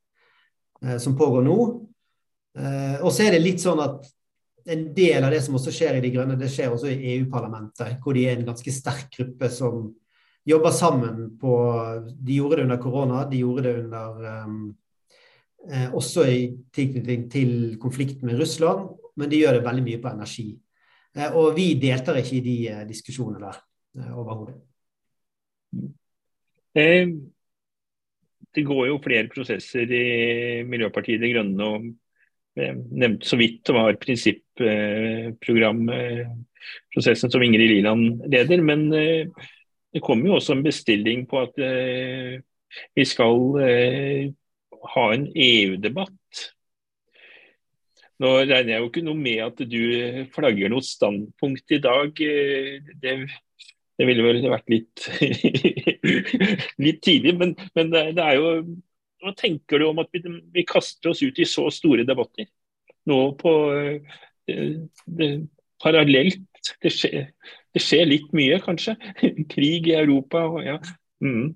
eh, som pågår nå. Eh, og så er det litt sånn at en del av det som også skjer i De grønne, det skjer også i EU-parlamentet, hvor de er en ganske sterk gruppe som jobber sammen på De gjorde det under korona, de gjorde det under um, også i tilknytning til konflikten med Russland, men de gjør det veldig mye på energi. Eh, og vi deltar ikke i de eh, diskusjonene der eh, overhodet. Det går jo flere prosesser i Miljøpartiet De Grønne. og nevnte så vidt det var prinsipprogramprosessen som Ingrid Liland leder. Men det kommer jo også en bestilling på at vi skal ha en EU-debatt nå regner jeg jo ikke noe med at du flagger noe standpunkt i dag. Det, det ville vel vært litt, litt tidlig, men, men, det er jo Hva tenker du om at vi, vi, kaster oss ut i så store debatter? Nå på det, parallelt. Det skjer, det skjer, litt mye, kanskje. Krig i Europa. Og, ja. Mm.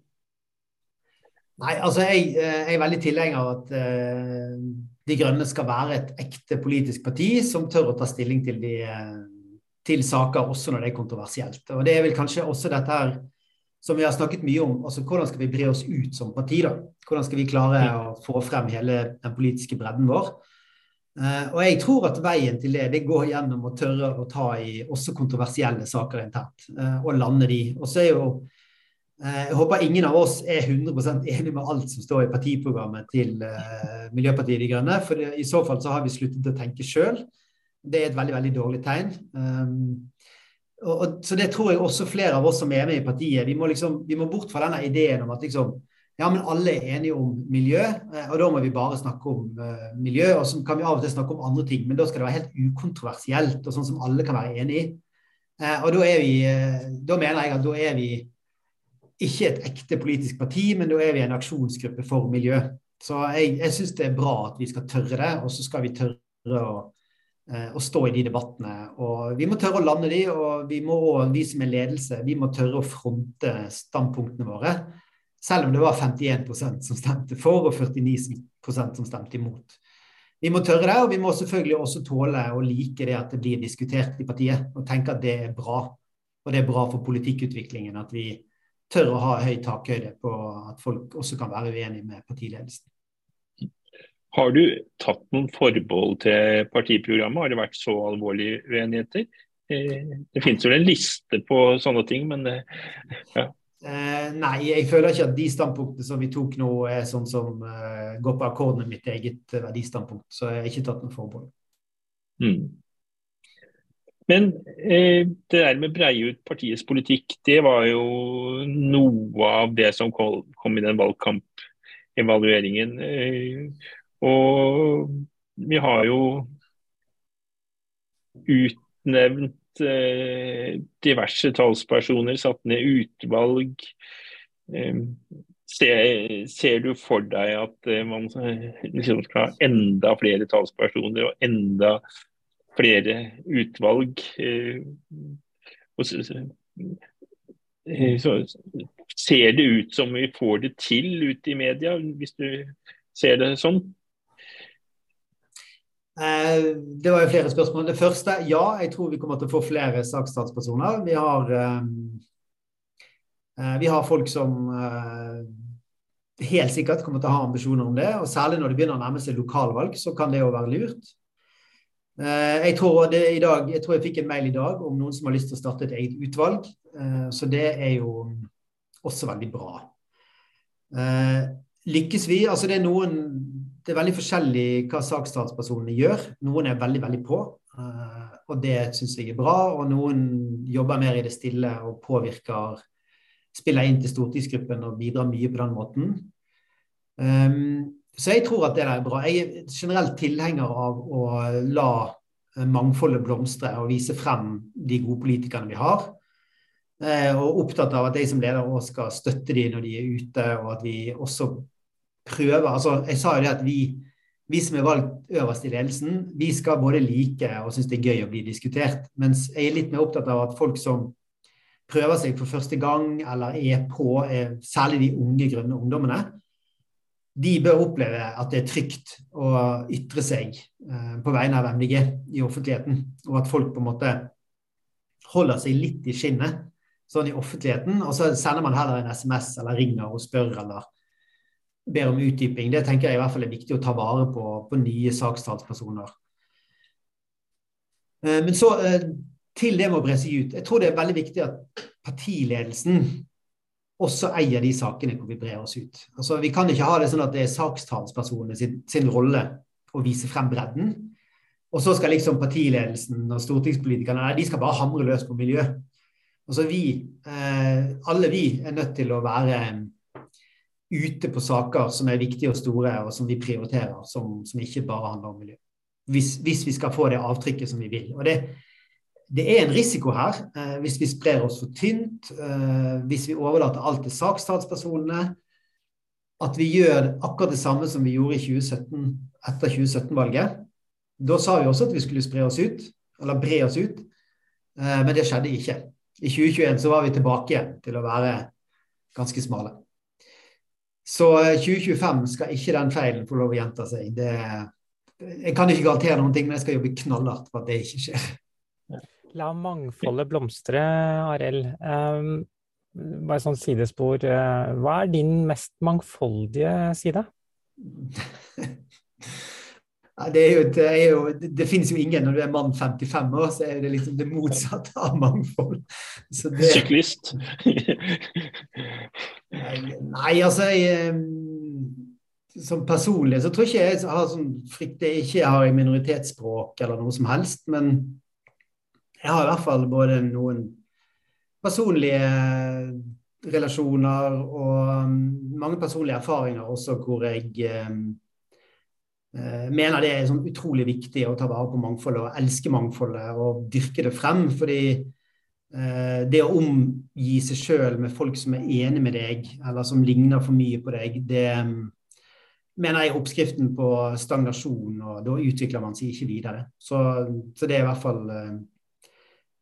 Nei, altså jeg, jeg, er veldig tilhenger av at uh, De Grønne skal være et ekte politisk parti som tør å ta stilling til, de, til saker også når det er kontroversielt. Og Det er vel kanskje også dette her som vi har snakket mye om. altså Hvordan skal vi bre oss ut som parti? da? Hvordan skal vi klare å få frem hele den politiske bredden vår? Uh, og jeg tror at veien til det det går gjennom å tørre å ta i også kontroversielle saker internt, uh, og lande de. Og så er jo Eh, jeg håper ingen av oss er 100% enig med alt som står i partiprogrammet til uh, Miljøpartiet De Grønne. For i så fall så har vi sluttet å tenke sjøl. Det er et veldig veldig dårlig tegn. Um, og, så det tror jeg også flere av oss som er med i partiet. Vi må, liksom, vi må bort fra denne ideen om at liksom, ja, men alle er enige om miljø, uh, og da må vi bare snakke om miljø. Og så kan vi av og til snakke om andre ting, men da skal det være helt ukontroversielt og sånn som alle kan være enig i. og da er vi, da mener jeg at da er vi ikke et ekte politisk parti, men da er vi en aksjonsgruppe for miljø. Så jeg, jeg syns det er bra at vi skal tørre det, og så skal vi tørre å, eh, å, stå i de debattene. Og vi må tørre å lande de, og vi må vi som er ledelse, vi må tørre å fronte standpunktene våre. Selv om det var 51% som stemte for, og 49% som stemte imot. Vi må tørre det, og vi må selvfølgelig også tåle å like det at det blir diskutert i partiet, og tenke at det er bra. Og det er bra for politikkutviklingen at vi tør å ha høy takhøyde på at folk også kan være uenige med partiledelsen. Har du tatt noen forbehold til partiprogrammet? Har det vært så alvorlige uenigheter? Eh, det finnes jo en liste på sånne ting, men eh, ja. Eh, nei, jeg føler ikke at de standpunktene som vi tok nå, er sånn som går på akkord med mitt eget verdistandpunkt. Så jeg har ikke tatt noen forbehold. Mm. Men eh, det der med å breie ut partiets politikk, det var jo noe av det som kom, i den valgkampevalueringen. Eh, og vi har jo utnevnt eh, diverse talspersoner, satt ned utvalg. Eh, ser, ser, du for deg at eh, man liksom skal ha enda flere talspersoner og enda flere utvalg. Eh, så, eh, så ser det ut som vi får det til ute i media, hvis du ser det sånn? Eh, det var jo flere spørsmål. Det første, ja, jeg tror vi kommer til å få flere saksstatspersoner. Vi har, vi har folk som helt sikkert kommer til å ha ambisjoner om det. og Særlig når det begynner å nærme seg lokalvalg, så kan det jo være lurt. Eh, jeg tror, dag, jeg tror jeg fikk en mail i dag om noen som har lyst til å starte et eget utvalg. Eh, så det er jo også veldig bra. Eh, lykkes vi? Altså det er noen Det er veldig forskjellig hva sakstalspersonene gjør. Noen er veldig, veldig på, og det syns jeg er bra. Og noen jobber mer i det stille og påvirker Spiller inn til stortingsgruppen og bidrar mye på den måten. Så jeg tror at det er bra. Jeg er generelt tilhenger av å la mangfoldet blomstre og vise frem de gode politikerne vi har. Eh, og opptatt av at jeg som leder også skal støtte de når de er ute, og at vi også prøver altså Jeg sa jo det at vi, vi som er valgt øverst i ledelsen, vi skal både like og synes det er gøy å bli diskutert. Mens jeg er litt mer opptatt av at folk som prøver seg for første gang, eller er på, er særlig de unge, grønne ungdommene, de bør oppleve at det er trygt å ytre seg eh, på vegne av MDG i offentligheten, og at folk på en måte holder seg litt i skinnet sånn i offentligheten, og så sender man heller en SMS eller ringer og spør eller ber om utdyping. Det tenker jeg i hvert fall er viktig å ta vare på på nye sakstalspersoner. Eh, men så eh, til det med å bre seg ut. Jeg tror det er veldig viktig at partiledelsen også eier de sakene hvor vi brer oss ut. Altså, vi kan ikke ha det sånn at det er sakstalspersonene sin, sin rolle å vise frem bredden. Og så skal liksom partiledelsen og stortingspolitikerne de skal bare hamre løs på miljø. Altså vi, eh, alle vi er nødt til å være ute på saker som er viktige og store, og som vi prioriterer, som, som ikke bare handler om miljø. Hvis, hvis, vi skal få det avtrykket som vi vil. Og det, det er en risiko her eh, hvis vi sprer oss for tynt, eh, hvis vi overlater alt til saksstatspersonene. At vi gjør akkurat det samme som vi gjorde i 2017, etter 2017-valget. Da sa vi også at vi skulle spre oss ut, eller bre oss ut, eh, men det skjedde ikke. I 2021 så var vi tilbake igjen til å være ganske smale. Så 2025 eh, skal ikke den feilen få lov å gjenta seg. Det, jeg kan ikke garantere noen ting, men jeg skal jobbe knallhardt for at det ikke skjer. La mangfoldet blomstre, Arild. Um, bare sånn sidespor. Uh, hva er din mest mangfoldige side? det, er jo, det, er jo, det, finnes jo ingen når du er mann 55 år, så er det liksom det motsatte av mangfold. Det, Syklist? nei, altså jeg, Som personlig så tror ikke jeg har sånn frykt jeg ikke har minoritetsspråk eller noe som helst. men jeg har i hvert fall både noen personlige relasjoner og um, mange personlige erfaringer også hvor jeg eh, eh, mener det er sånn utrolig viktig å ta vare på mangfoldet og elske mangfoldet og dyrke det frem. Fordi eh, det å omgi seg sjøl med folk som er enig med deg, eller som ligner for mye på deg, det um, mener jeg er oppskriften på stagnasjon, og da utvikler man seg ikke videre. Så, så det er i hvert fall eh,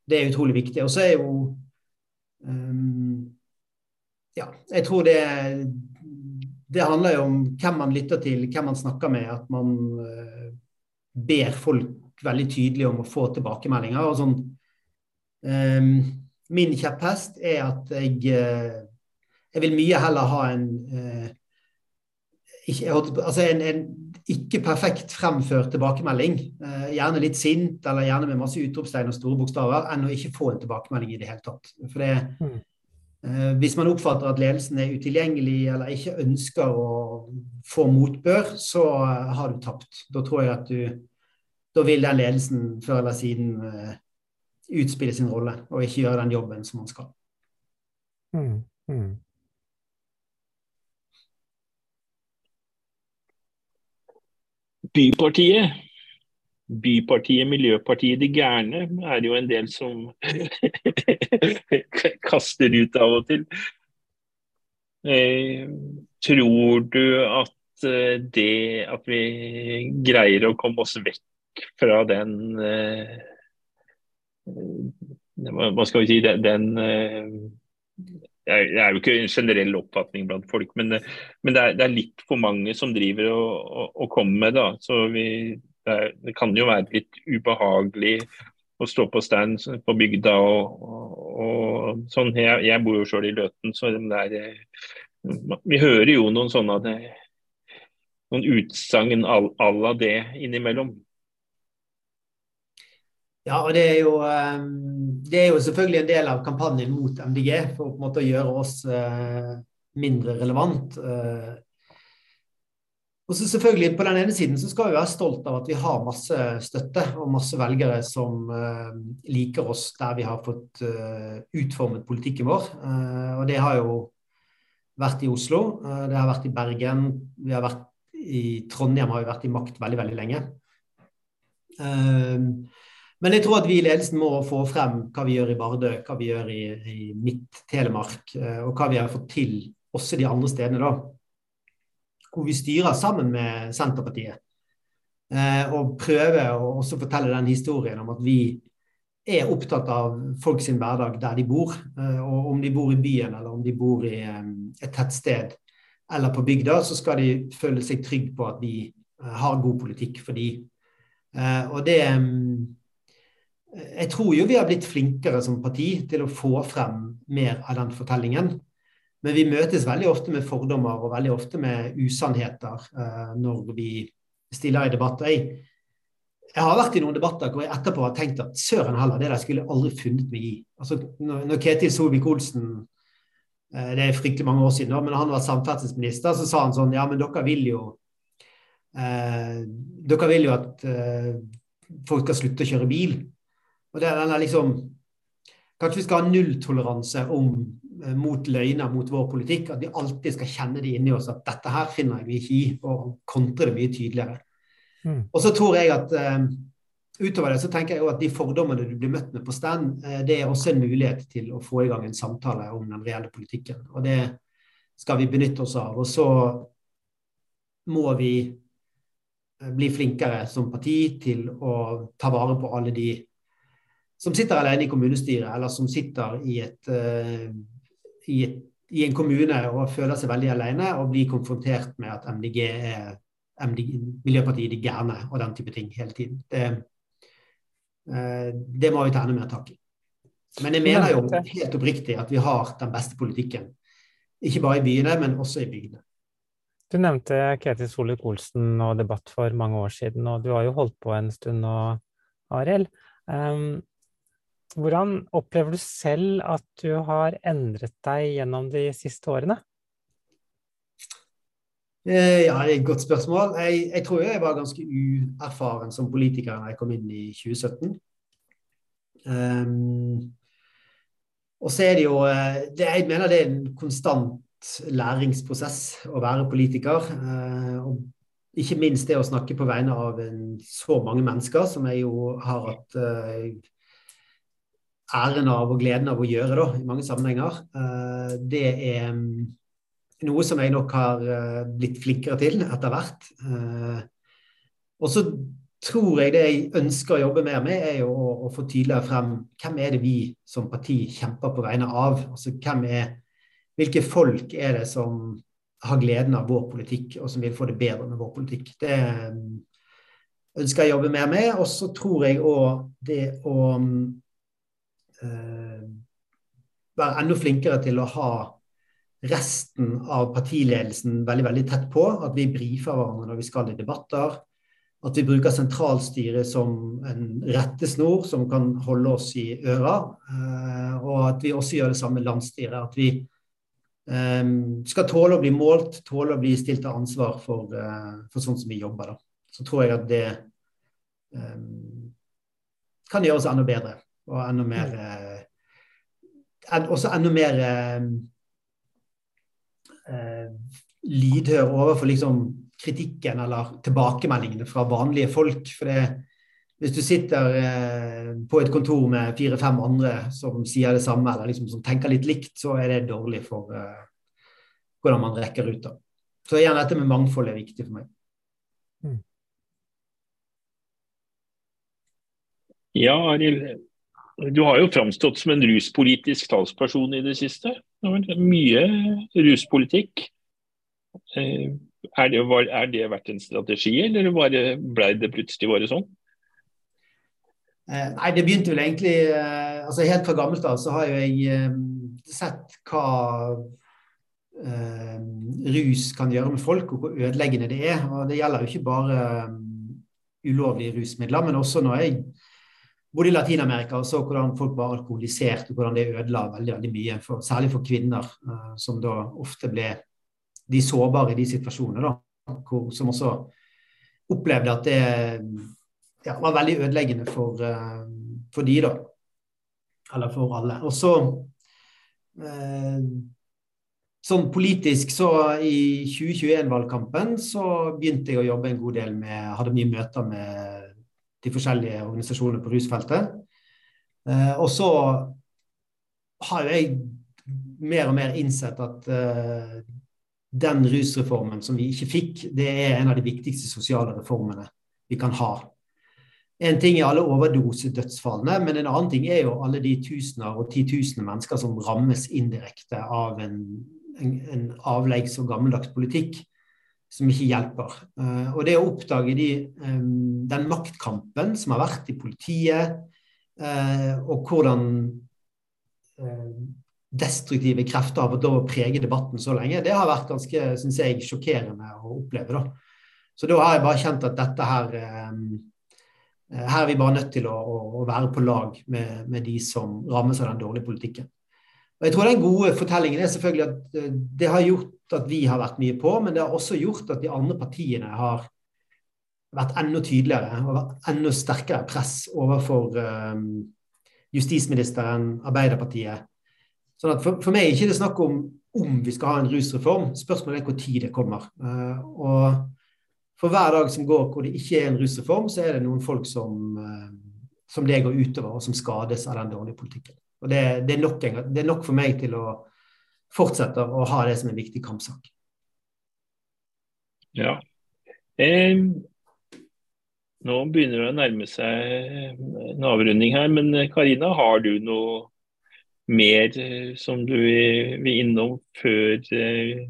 det er utrolig viktig. Og så er jo um, Ja, jeg tror det Det handler jo om hvem man lytter til, hvem man snakker med. At man uh, ber folk veldig tydelig om å få tilbakemeldinger. og sånn um, Min kjepphest er at jeg, uh, jeg vil mye heller ha en uh, ikke, altså en, en, ikke perfekt fremført tilbakemelding, eh, gjerne litt sint eller gjerne med masse utropstegn og store bokstaver, enn å ikke få en tilbakemelding i det hele tatt. For det, mm. eh, Hvis man oppfatter at ledelsen er utilgjengelig eller ikke ønsker å få motbør, så eh, har du tapt. Da tror jeg at du da vil den ledelsen før eller siden uh, utspille sin rolle og ikke gjøre den jobben som man skal. Mm, mm. Bypartiet Bypartiet, Miljøpartiet De Gærne er jo en del som kaster ut av og til. Eh, tror du at eh, det at vi greier å komme oss vekk fra den eh, Hva skal vi si den, det er jo ikke en generell oppfatning blant folk, men, men det, er, det, er, litt for mange som driver og, og, kommer med. da, så vi det, kan jo være litt ubehagelig å stå på stand på bygda og, og, sånn. Jeg, jeg, bor jo sjøl i Løten, så der, vi hører jo noen sånne noen utsagn à la det innimellom. Ja, og det er, jo, eh, det er jo selvfølgelig en del av kampanjen mot MDG for på en måte å gjøre oss eh, mindre relevant. Og så selvfølgelig På den ene siden så skal vi være stolt av at vi har masse støtte og masse velgere som uh, liker oss der vi har fått utformet politikken vår. Og det har jo vært i Oslo, det har vært i Bergen, vi har vært i Trondheim har vi vært i makt veldig, veldig lenge. Men jeg tror at vi i ledelsen må få frem hva vi gjør i Bardø, hva vi gjør i, i Midt-Telemark, og hva vi har fått til også de andre stedene. da hvor vi styrer sammen med Senterpartiet. Eh, og prøver å også fortelle den historien om at vi er opptatt av folk sin hverdag der de bor. Eh, og om de bor i byen eller om de bor i eh, et tettsted eller på bygda, så skal de føle seg trygge på at vi eh, har god politikk for de. Eh, og det eh, Jeg tror jo vi har blitt flinkere som parti til å få frem mer av den fortellingen. Men vi møtes veldig ofte med fordommer og veldig ofte med usannheter uh, når vi stiller i debatter. Jeg, jeg, har vært i noen debatter hvor jeg etterpå har tenkt at søren heller, det der skulle jeg aldri funnet meg i. Altså, når, når Ketil Solvik-Olsen uh, det er fryktelig mange år siden, da, men han var samferdselsminister, så sa han sånn Ja, men dere vil jo uh, Dere vil jo at folk skal slutte å kjøre bil. Og det er denne liksom Kanskje vi skal ha nulltoleranse om Eh, mot løgner mot vår politikk. At vi alltid skal kjenne det inni oss at dette her finner jeg ikke i, og kontre det mye tydeligere. Mm. Og så tror jeg at uh, utover det så tenker jeg at de fordommene du blir møtt med på stand, uh, det er også en mulighet til å få i gang en samtale om den reelle politikken. Og det skal vi benytte oss av. Og så må vi bli flinkere som parti til å ta vare på alle de som sitter alene i kommunestyret, eller som sitter i et i, i, en kommune og føler seg veldig alene og blir konfrontert med at MDG er MDG, Miljøpartiet De Gærne og den type ting hele tiden. Det, eh, det må vi ta enda mer tak i. Men jeg mener jo helt oppriktig at vi har den beste politikken. Ikke bare i byene, men også i bygdene. Du nevnte Ketil Solvik-Olsen og debatt for mange år siden, og du har jo holdt på en stund nå, Arild. Um, hvordan opplever du selv at du har endret deg gjennom de siste årene? Eh, ja, det er et godt spørsmål. Jeg, jeg, tror jeg var ganske uerfaren som politiker da jeg kom inn i 2017. Um, ehm, og så er det jo eh, det, Jeg mener det er en konstant læringsprosess å være politiker. Uh, og ikke minst det å snakke på vegne av en, så mange mennesker, som jeg jo har hatt uh, æren av og gleden av å gjøre da, i mange sammenhenger. Eh, det er mm, noe som jeg nok har eh, blitt flinkere til etter hvert. Eh, og så tror jeg det jeg ønsker å jobbe mer med, er jo å, å, få tydeligere frem hvem er det vi som parti kjemper på vegne av. Altså hvem er, Hvilke folk er det som har gleden av vår politikk, og som vil få det bedre med vår politikk. Det mm, ønsker jeg å jobbe mer med. Og så tror jeg òg det å mm, være enda flinkere til å ha resten av partiledelsen veldig veldig tett på. At vi brifer hverandre når vi skal i debatter. At vi bruker sentralstyret som en rettesnor som kan holde oss i øra. Eh, og at vi også gjør det samme med landsstyret. At vi um, skal tåle å bli målt, tåle å bli stilt til ansvar for, for sånn som vi jobber. Da. Så tror jeg at det kan gjøres enda bedre. Og enda mer uh, en, Også enda mer eh, lydhør overfor liksom kritikken eller tilbakemeldingene fra vanlige folk. For det, hvis du sitter eh, på et kontor med fire-fem andre som sier det samme, eller liksom som tenker litt likt, så er det dårlig for eh, hvordan man rekker ut. da. Så igjen, dette med mangfold er viktig for meg. Mm. Ja, Arild. Du har jo framstått som en ruspolitisk talsperson i det siste. Det mye ruspolitikk. Eh, er det, er det vært en strategi, eller ble det plutselig bare sånn? Eh, nei, det begynte vel egentlig eh, altså Helt fra gammelt av så har jo jeg sett hva rus kan gjøre med folk, og hvor ødeleggende det er. Og det gjelder jo ikke bare ulovlige rusmidler, men også når jeg bodde i Latin-Amerika og så hvordan folk var alkoholisert, og hvordan det ødela veldig veldig mye, for, særlig for kvinner, uh, som da ofte ble de sårbare i de situasjonene, da, hvor, som også opplevde at det ja, var veldig ødeleggende for, uh, for de, da. Eller for alle. Og så uh, Sånn politisk så i 2021-valgkampen så begynte jeg å jobbe en god del med Hadde mye møter med de forskjellige organisasjonene på rusfeltet. Eh, og så har jo jeg mer og mer innsett at eh, den rusreformen som vi ikke fikk, det er en av de viktigste sosiale reformene vi kan ha. En ting er alle overdosedødsfallene, men en annen ting er jo alle de tusener og titusener mennesker som rammes indirekte av en, en, en avleggs- og gammeldags politikk som ikke hjelper. Uh, og det å oppdage de, den maktkampen som har vært i politiet, uh, og hvordan uh, destruktive krefter har fått lov å prege debatten så lenge, det har vært ganske synes jeg, sjokkerende å oppleve. Da. Så da har jeg bare kjent at dette her Eh, her er vi bare nødt til å, å være på lag med, med, de som rammes av den dårlige politikken. Og jeg tror Den gode fortellingen er selvfølgelig at eh, det har gjort at vi har vært mye på, men det har også gjort at de andre partiene har vært enda tydeligere og enda sterkere press overfor um, justisministeren, Arbeiderpartiet. Sånn at for, for meg er det ikke snakk om om vi skal ha en rusreform, spørsmålet er hvor tid det kommer. Uh, og for hver dag som går hvor det ikke er en rusreform, så er det noen folk som, eh, som det går utover, og som skades av den dårlige politikken. Og det, det, er nok, det, er nok, for meg til å fortsette å ha det som en viktig kampsak. Ja. Eh, nå begynner det å nærme seg en avrunding her, men Karina, har du noe mer eh, som du vil innom før eh,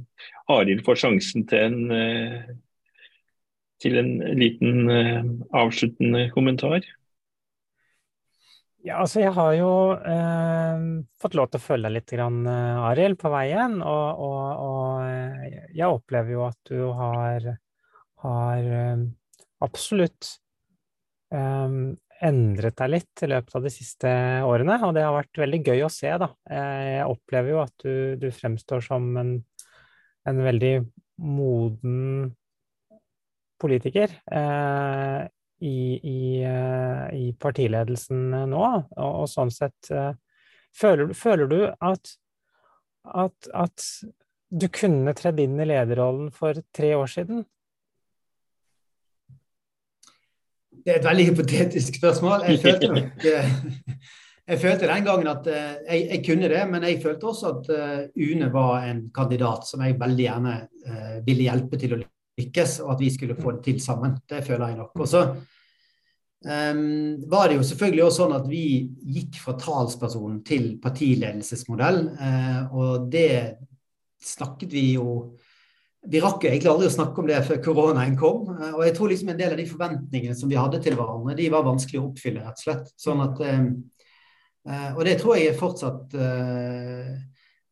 Arild får sjansen til en eh, til en liten uh, avsluttende kommentar? Ja, altså jeg har jo eh, fått lov til å følge deg litt, grann, uh, Arild, på veien. Og, og, og, jeg opplever jo at du har, har um, absolutt eh, endret deg litt i løpet av de siste årene. Og det har vært veldig gøy å se, da. Jeg opplever jo at du, du fremstår som en, en veldig moden politiker eh, i, i, eh, i, partiledelsen nå, og, og sånn sett eh, føler, føler, du at, at, at du kunne tredd inn i lederrollen for tre år siden? Det er et veldig hypotetisk spørsmål. Jeg følte, nok, jeg følte den gangen at jeg, jeg, kunne det, men jeg følte også at Une var en kandidat som jeg veldig gjerne ville hjelpe til å lykkes, og at vi skulle få det til sammen. Det føler jeg nok. Og så um, var det jo selvfølgelig også sånn at vi gikk fra talsperson til partiledelsesmodell, uh, og det snakket vi jo vi rakk jo egentlig aldri å snakke om det før koronaen kom. Og jeg tror liksom en del av de forventningene som vi hadde til hverandre, de var vanskelig å oppfylle, rett og slett. Sånn at, uh, og det tror jeg er fortsatt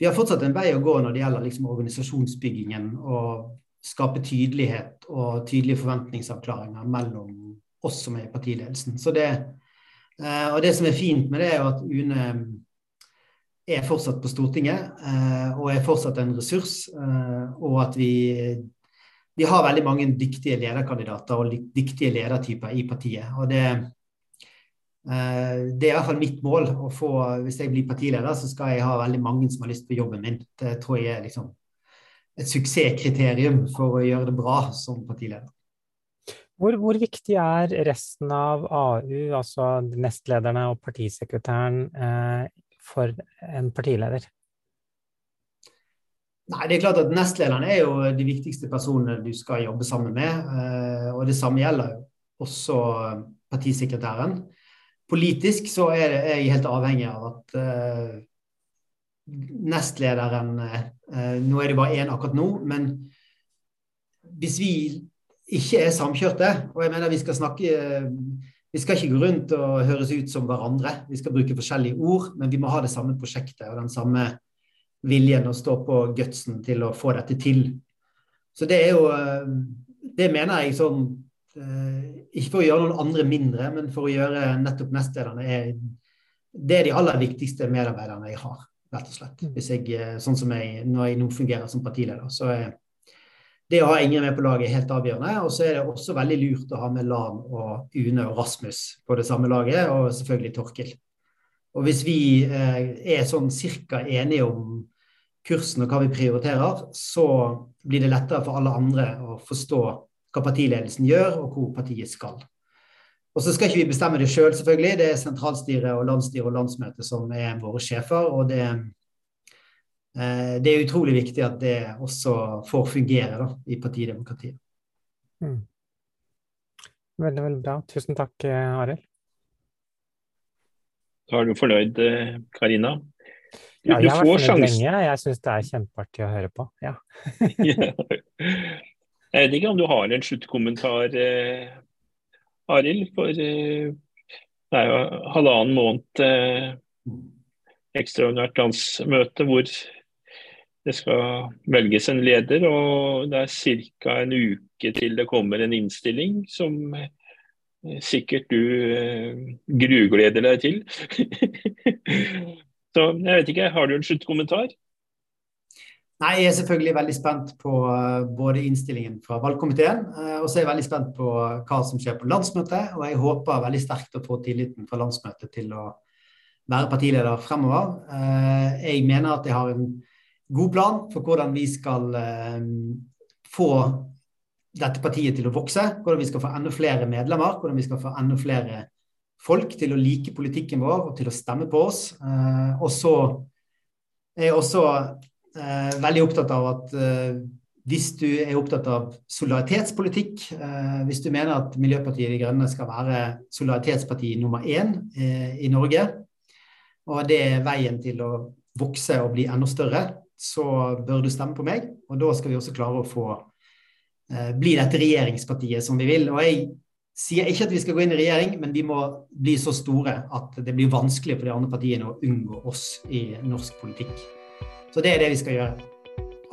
Vi har fortsatt en vei å gå når det gjelder liksom organisasjonsbyggingen og skape tydelighet og tydelige forventningsavklaringer mellom oss som er i partiledelsen. Det, eh, og det som er fint med det, er at UNE er fortsatt på Stortinget eh, og er fortsatt en ressurs. Eh, og at vi vi har veldig mange dyktige lederkandidater og dyktige ledertyper i partiet. og det, eh, det er i hvert fall mitt mål. å få, Hvis jeg blir partileder, så skal jeg ha veldig mange som har lyst på jobben min. Det tror jeg er liksom et suksesskriterium for å gjøre det bra som partileder. Hvor, hvor, viktig er resten av AU, altså nestlederne og partisekretæren, eh, for en partileder? Nei, det er klart at Nestlederen er jo de viktigste personene du skal jobbe sammen med. Eh, og Det samme gjelder også partisekretæren. Politisk så er, jeg helt avhengig av at eh, nestlederen uh, Nå er det bare én akkurat nå, men hvis vi ikke er samkjørte, og jeg mener vi skal snakke Vi skal ikke gå rundt og høres ut som hverandre. Vi skal bruke forskjellige ord, men vi må ha det samme prosjektet og den samme viljen å stå på gutsen til å få dette til. Så det er jo eh, Det mener jeg sånn eh, Ikke for å gjøre noen andre mindre, men for å gjøre nettopp nestlederne er Det er de aller viktigste medarbeiderne jeg har, rett og slett. Hvis jeg, eh, sånn som jeg, når jeg nå fungerer som partileder. Så er det å ha Ingrid med på laget er helt avgjørende. Og så er det også veldig lurt å ha med Lan og Une og Rasmus på det samme laget, og selvfølgelig Torkil. Og hvis vi er sånn cirka enige om kursen og hva vi prioriterer, så blir det lettere for alle andre å forstå hva partiledelsen gjør, og hvor partiet skal. Og så skal ikke vi bestemme det sjøl, selv, selvfølgelig. Det er sentralstyret og landsstyret og landsmøtet som er våre sjefer. Og det, eh, det, er utrolig viktig at det også får fungere da, i partidemokratiet. Mm. Veldig, veldig bra. Tusen takk, eh, Arild. Da er du fornøyd, Karina? Karina? Ja, jeg har vært fornøyd lenge. Jeg syns det er kjempeartig å høre på. Ja. jeg vet ikke om du har en sluttkommentar, eh, Arild. For eh, det er jo halvannen måned eh, ekstraordinært landsmøte hvor det skal velges en leder. Og det er ca. en uke til det kommer en innstilling som eh, sikkert du eh, grugleder deg til. Så jeg vet ikke, Har du en sluttkommentar? Nei, Jeg er selvfølgelig veldig spent på eh, både innstillingen fra valgkomiteen, og så er jeg veldig spent på hva som skjer på landsmøtet. Og jeg håper veldig sterkt å få tilliten fra landsmøtet til å være partileder fremover. Jeg mener at jeg har en god plan for hvordan vi skal få dette partiet til å vokse. Hvordan vi skal få enda flere medlemmer, hvordan vi skal få enda flere folk til å like politikken vår og til å stemme på oss. Eh, og så er jeg også eh, veldig opptatt av at eh, hvis du er opptatt av solidaritetspolitikk, hvis du mener at Miljøpartiet De Grønne skal være solidaritetsparti nummer én i Norge, og det er veien til å vokse og bli enda større, så bør du stemme på meg. Og da skal vi også klare å få bli dette regjeringspartiet som vi vil. Og jeg sier ikke at vi skal gå inn i regjering, men vi må bli så store at det blir vanskelig for de andre partiene å unngå oss i norsk politikk. Så det er det vi skal gjøre.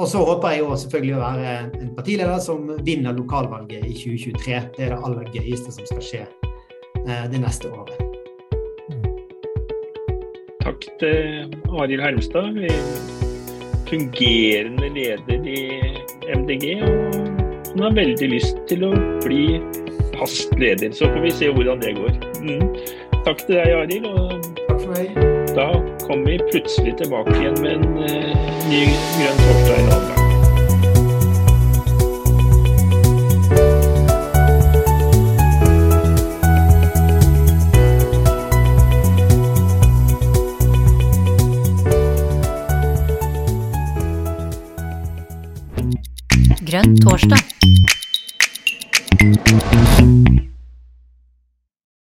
Og så håper jeg jo selvfølgelig å være en partileder som vinner lokalvalget i 2023. Det er det aller gøyeste som skal skje eh, det neste året. Takk til Arild Hermstad, fungerende leder i MDG. Og han har veldig lyst til å bli fast leder. Så får vi se hvordan det går. Mm. Takk til deg, Arild. Takk for meg. Da kommer vi plutselig tilbake igjen med en uh, ny Grønn torsdag en annen gang. Grønn torsdag.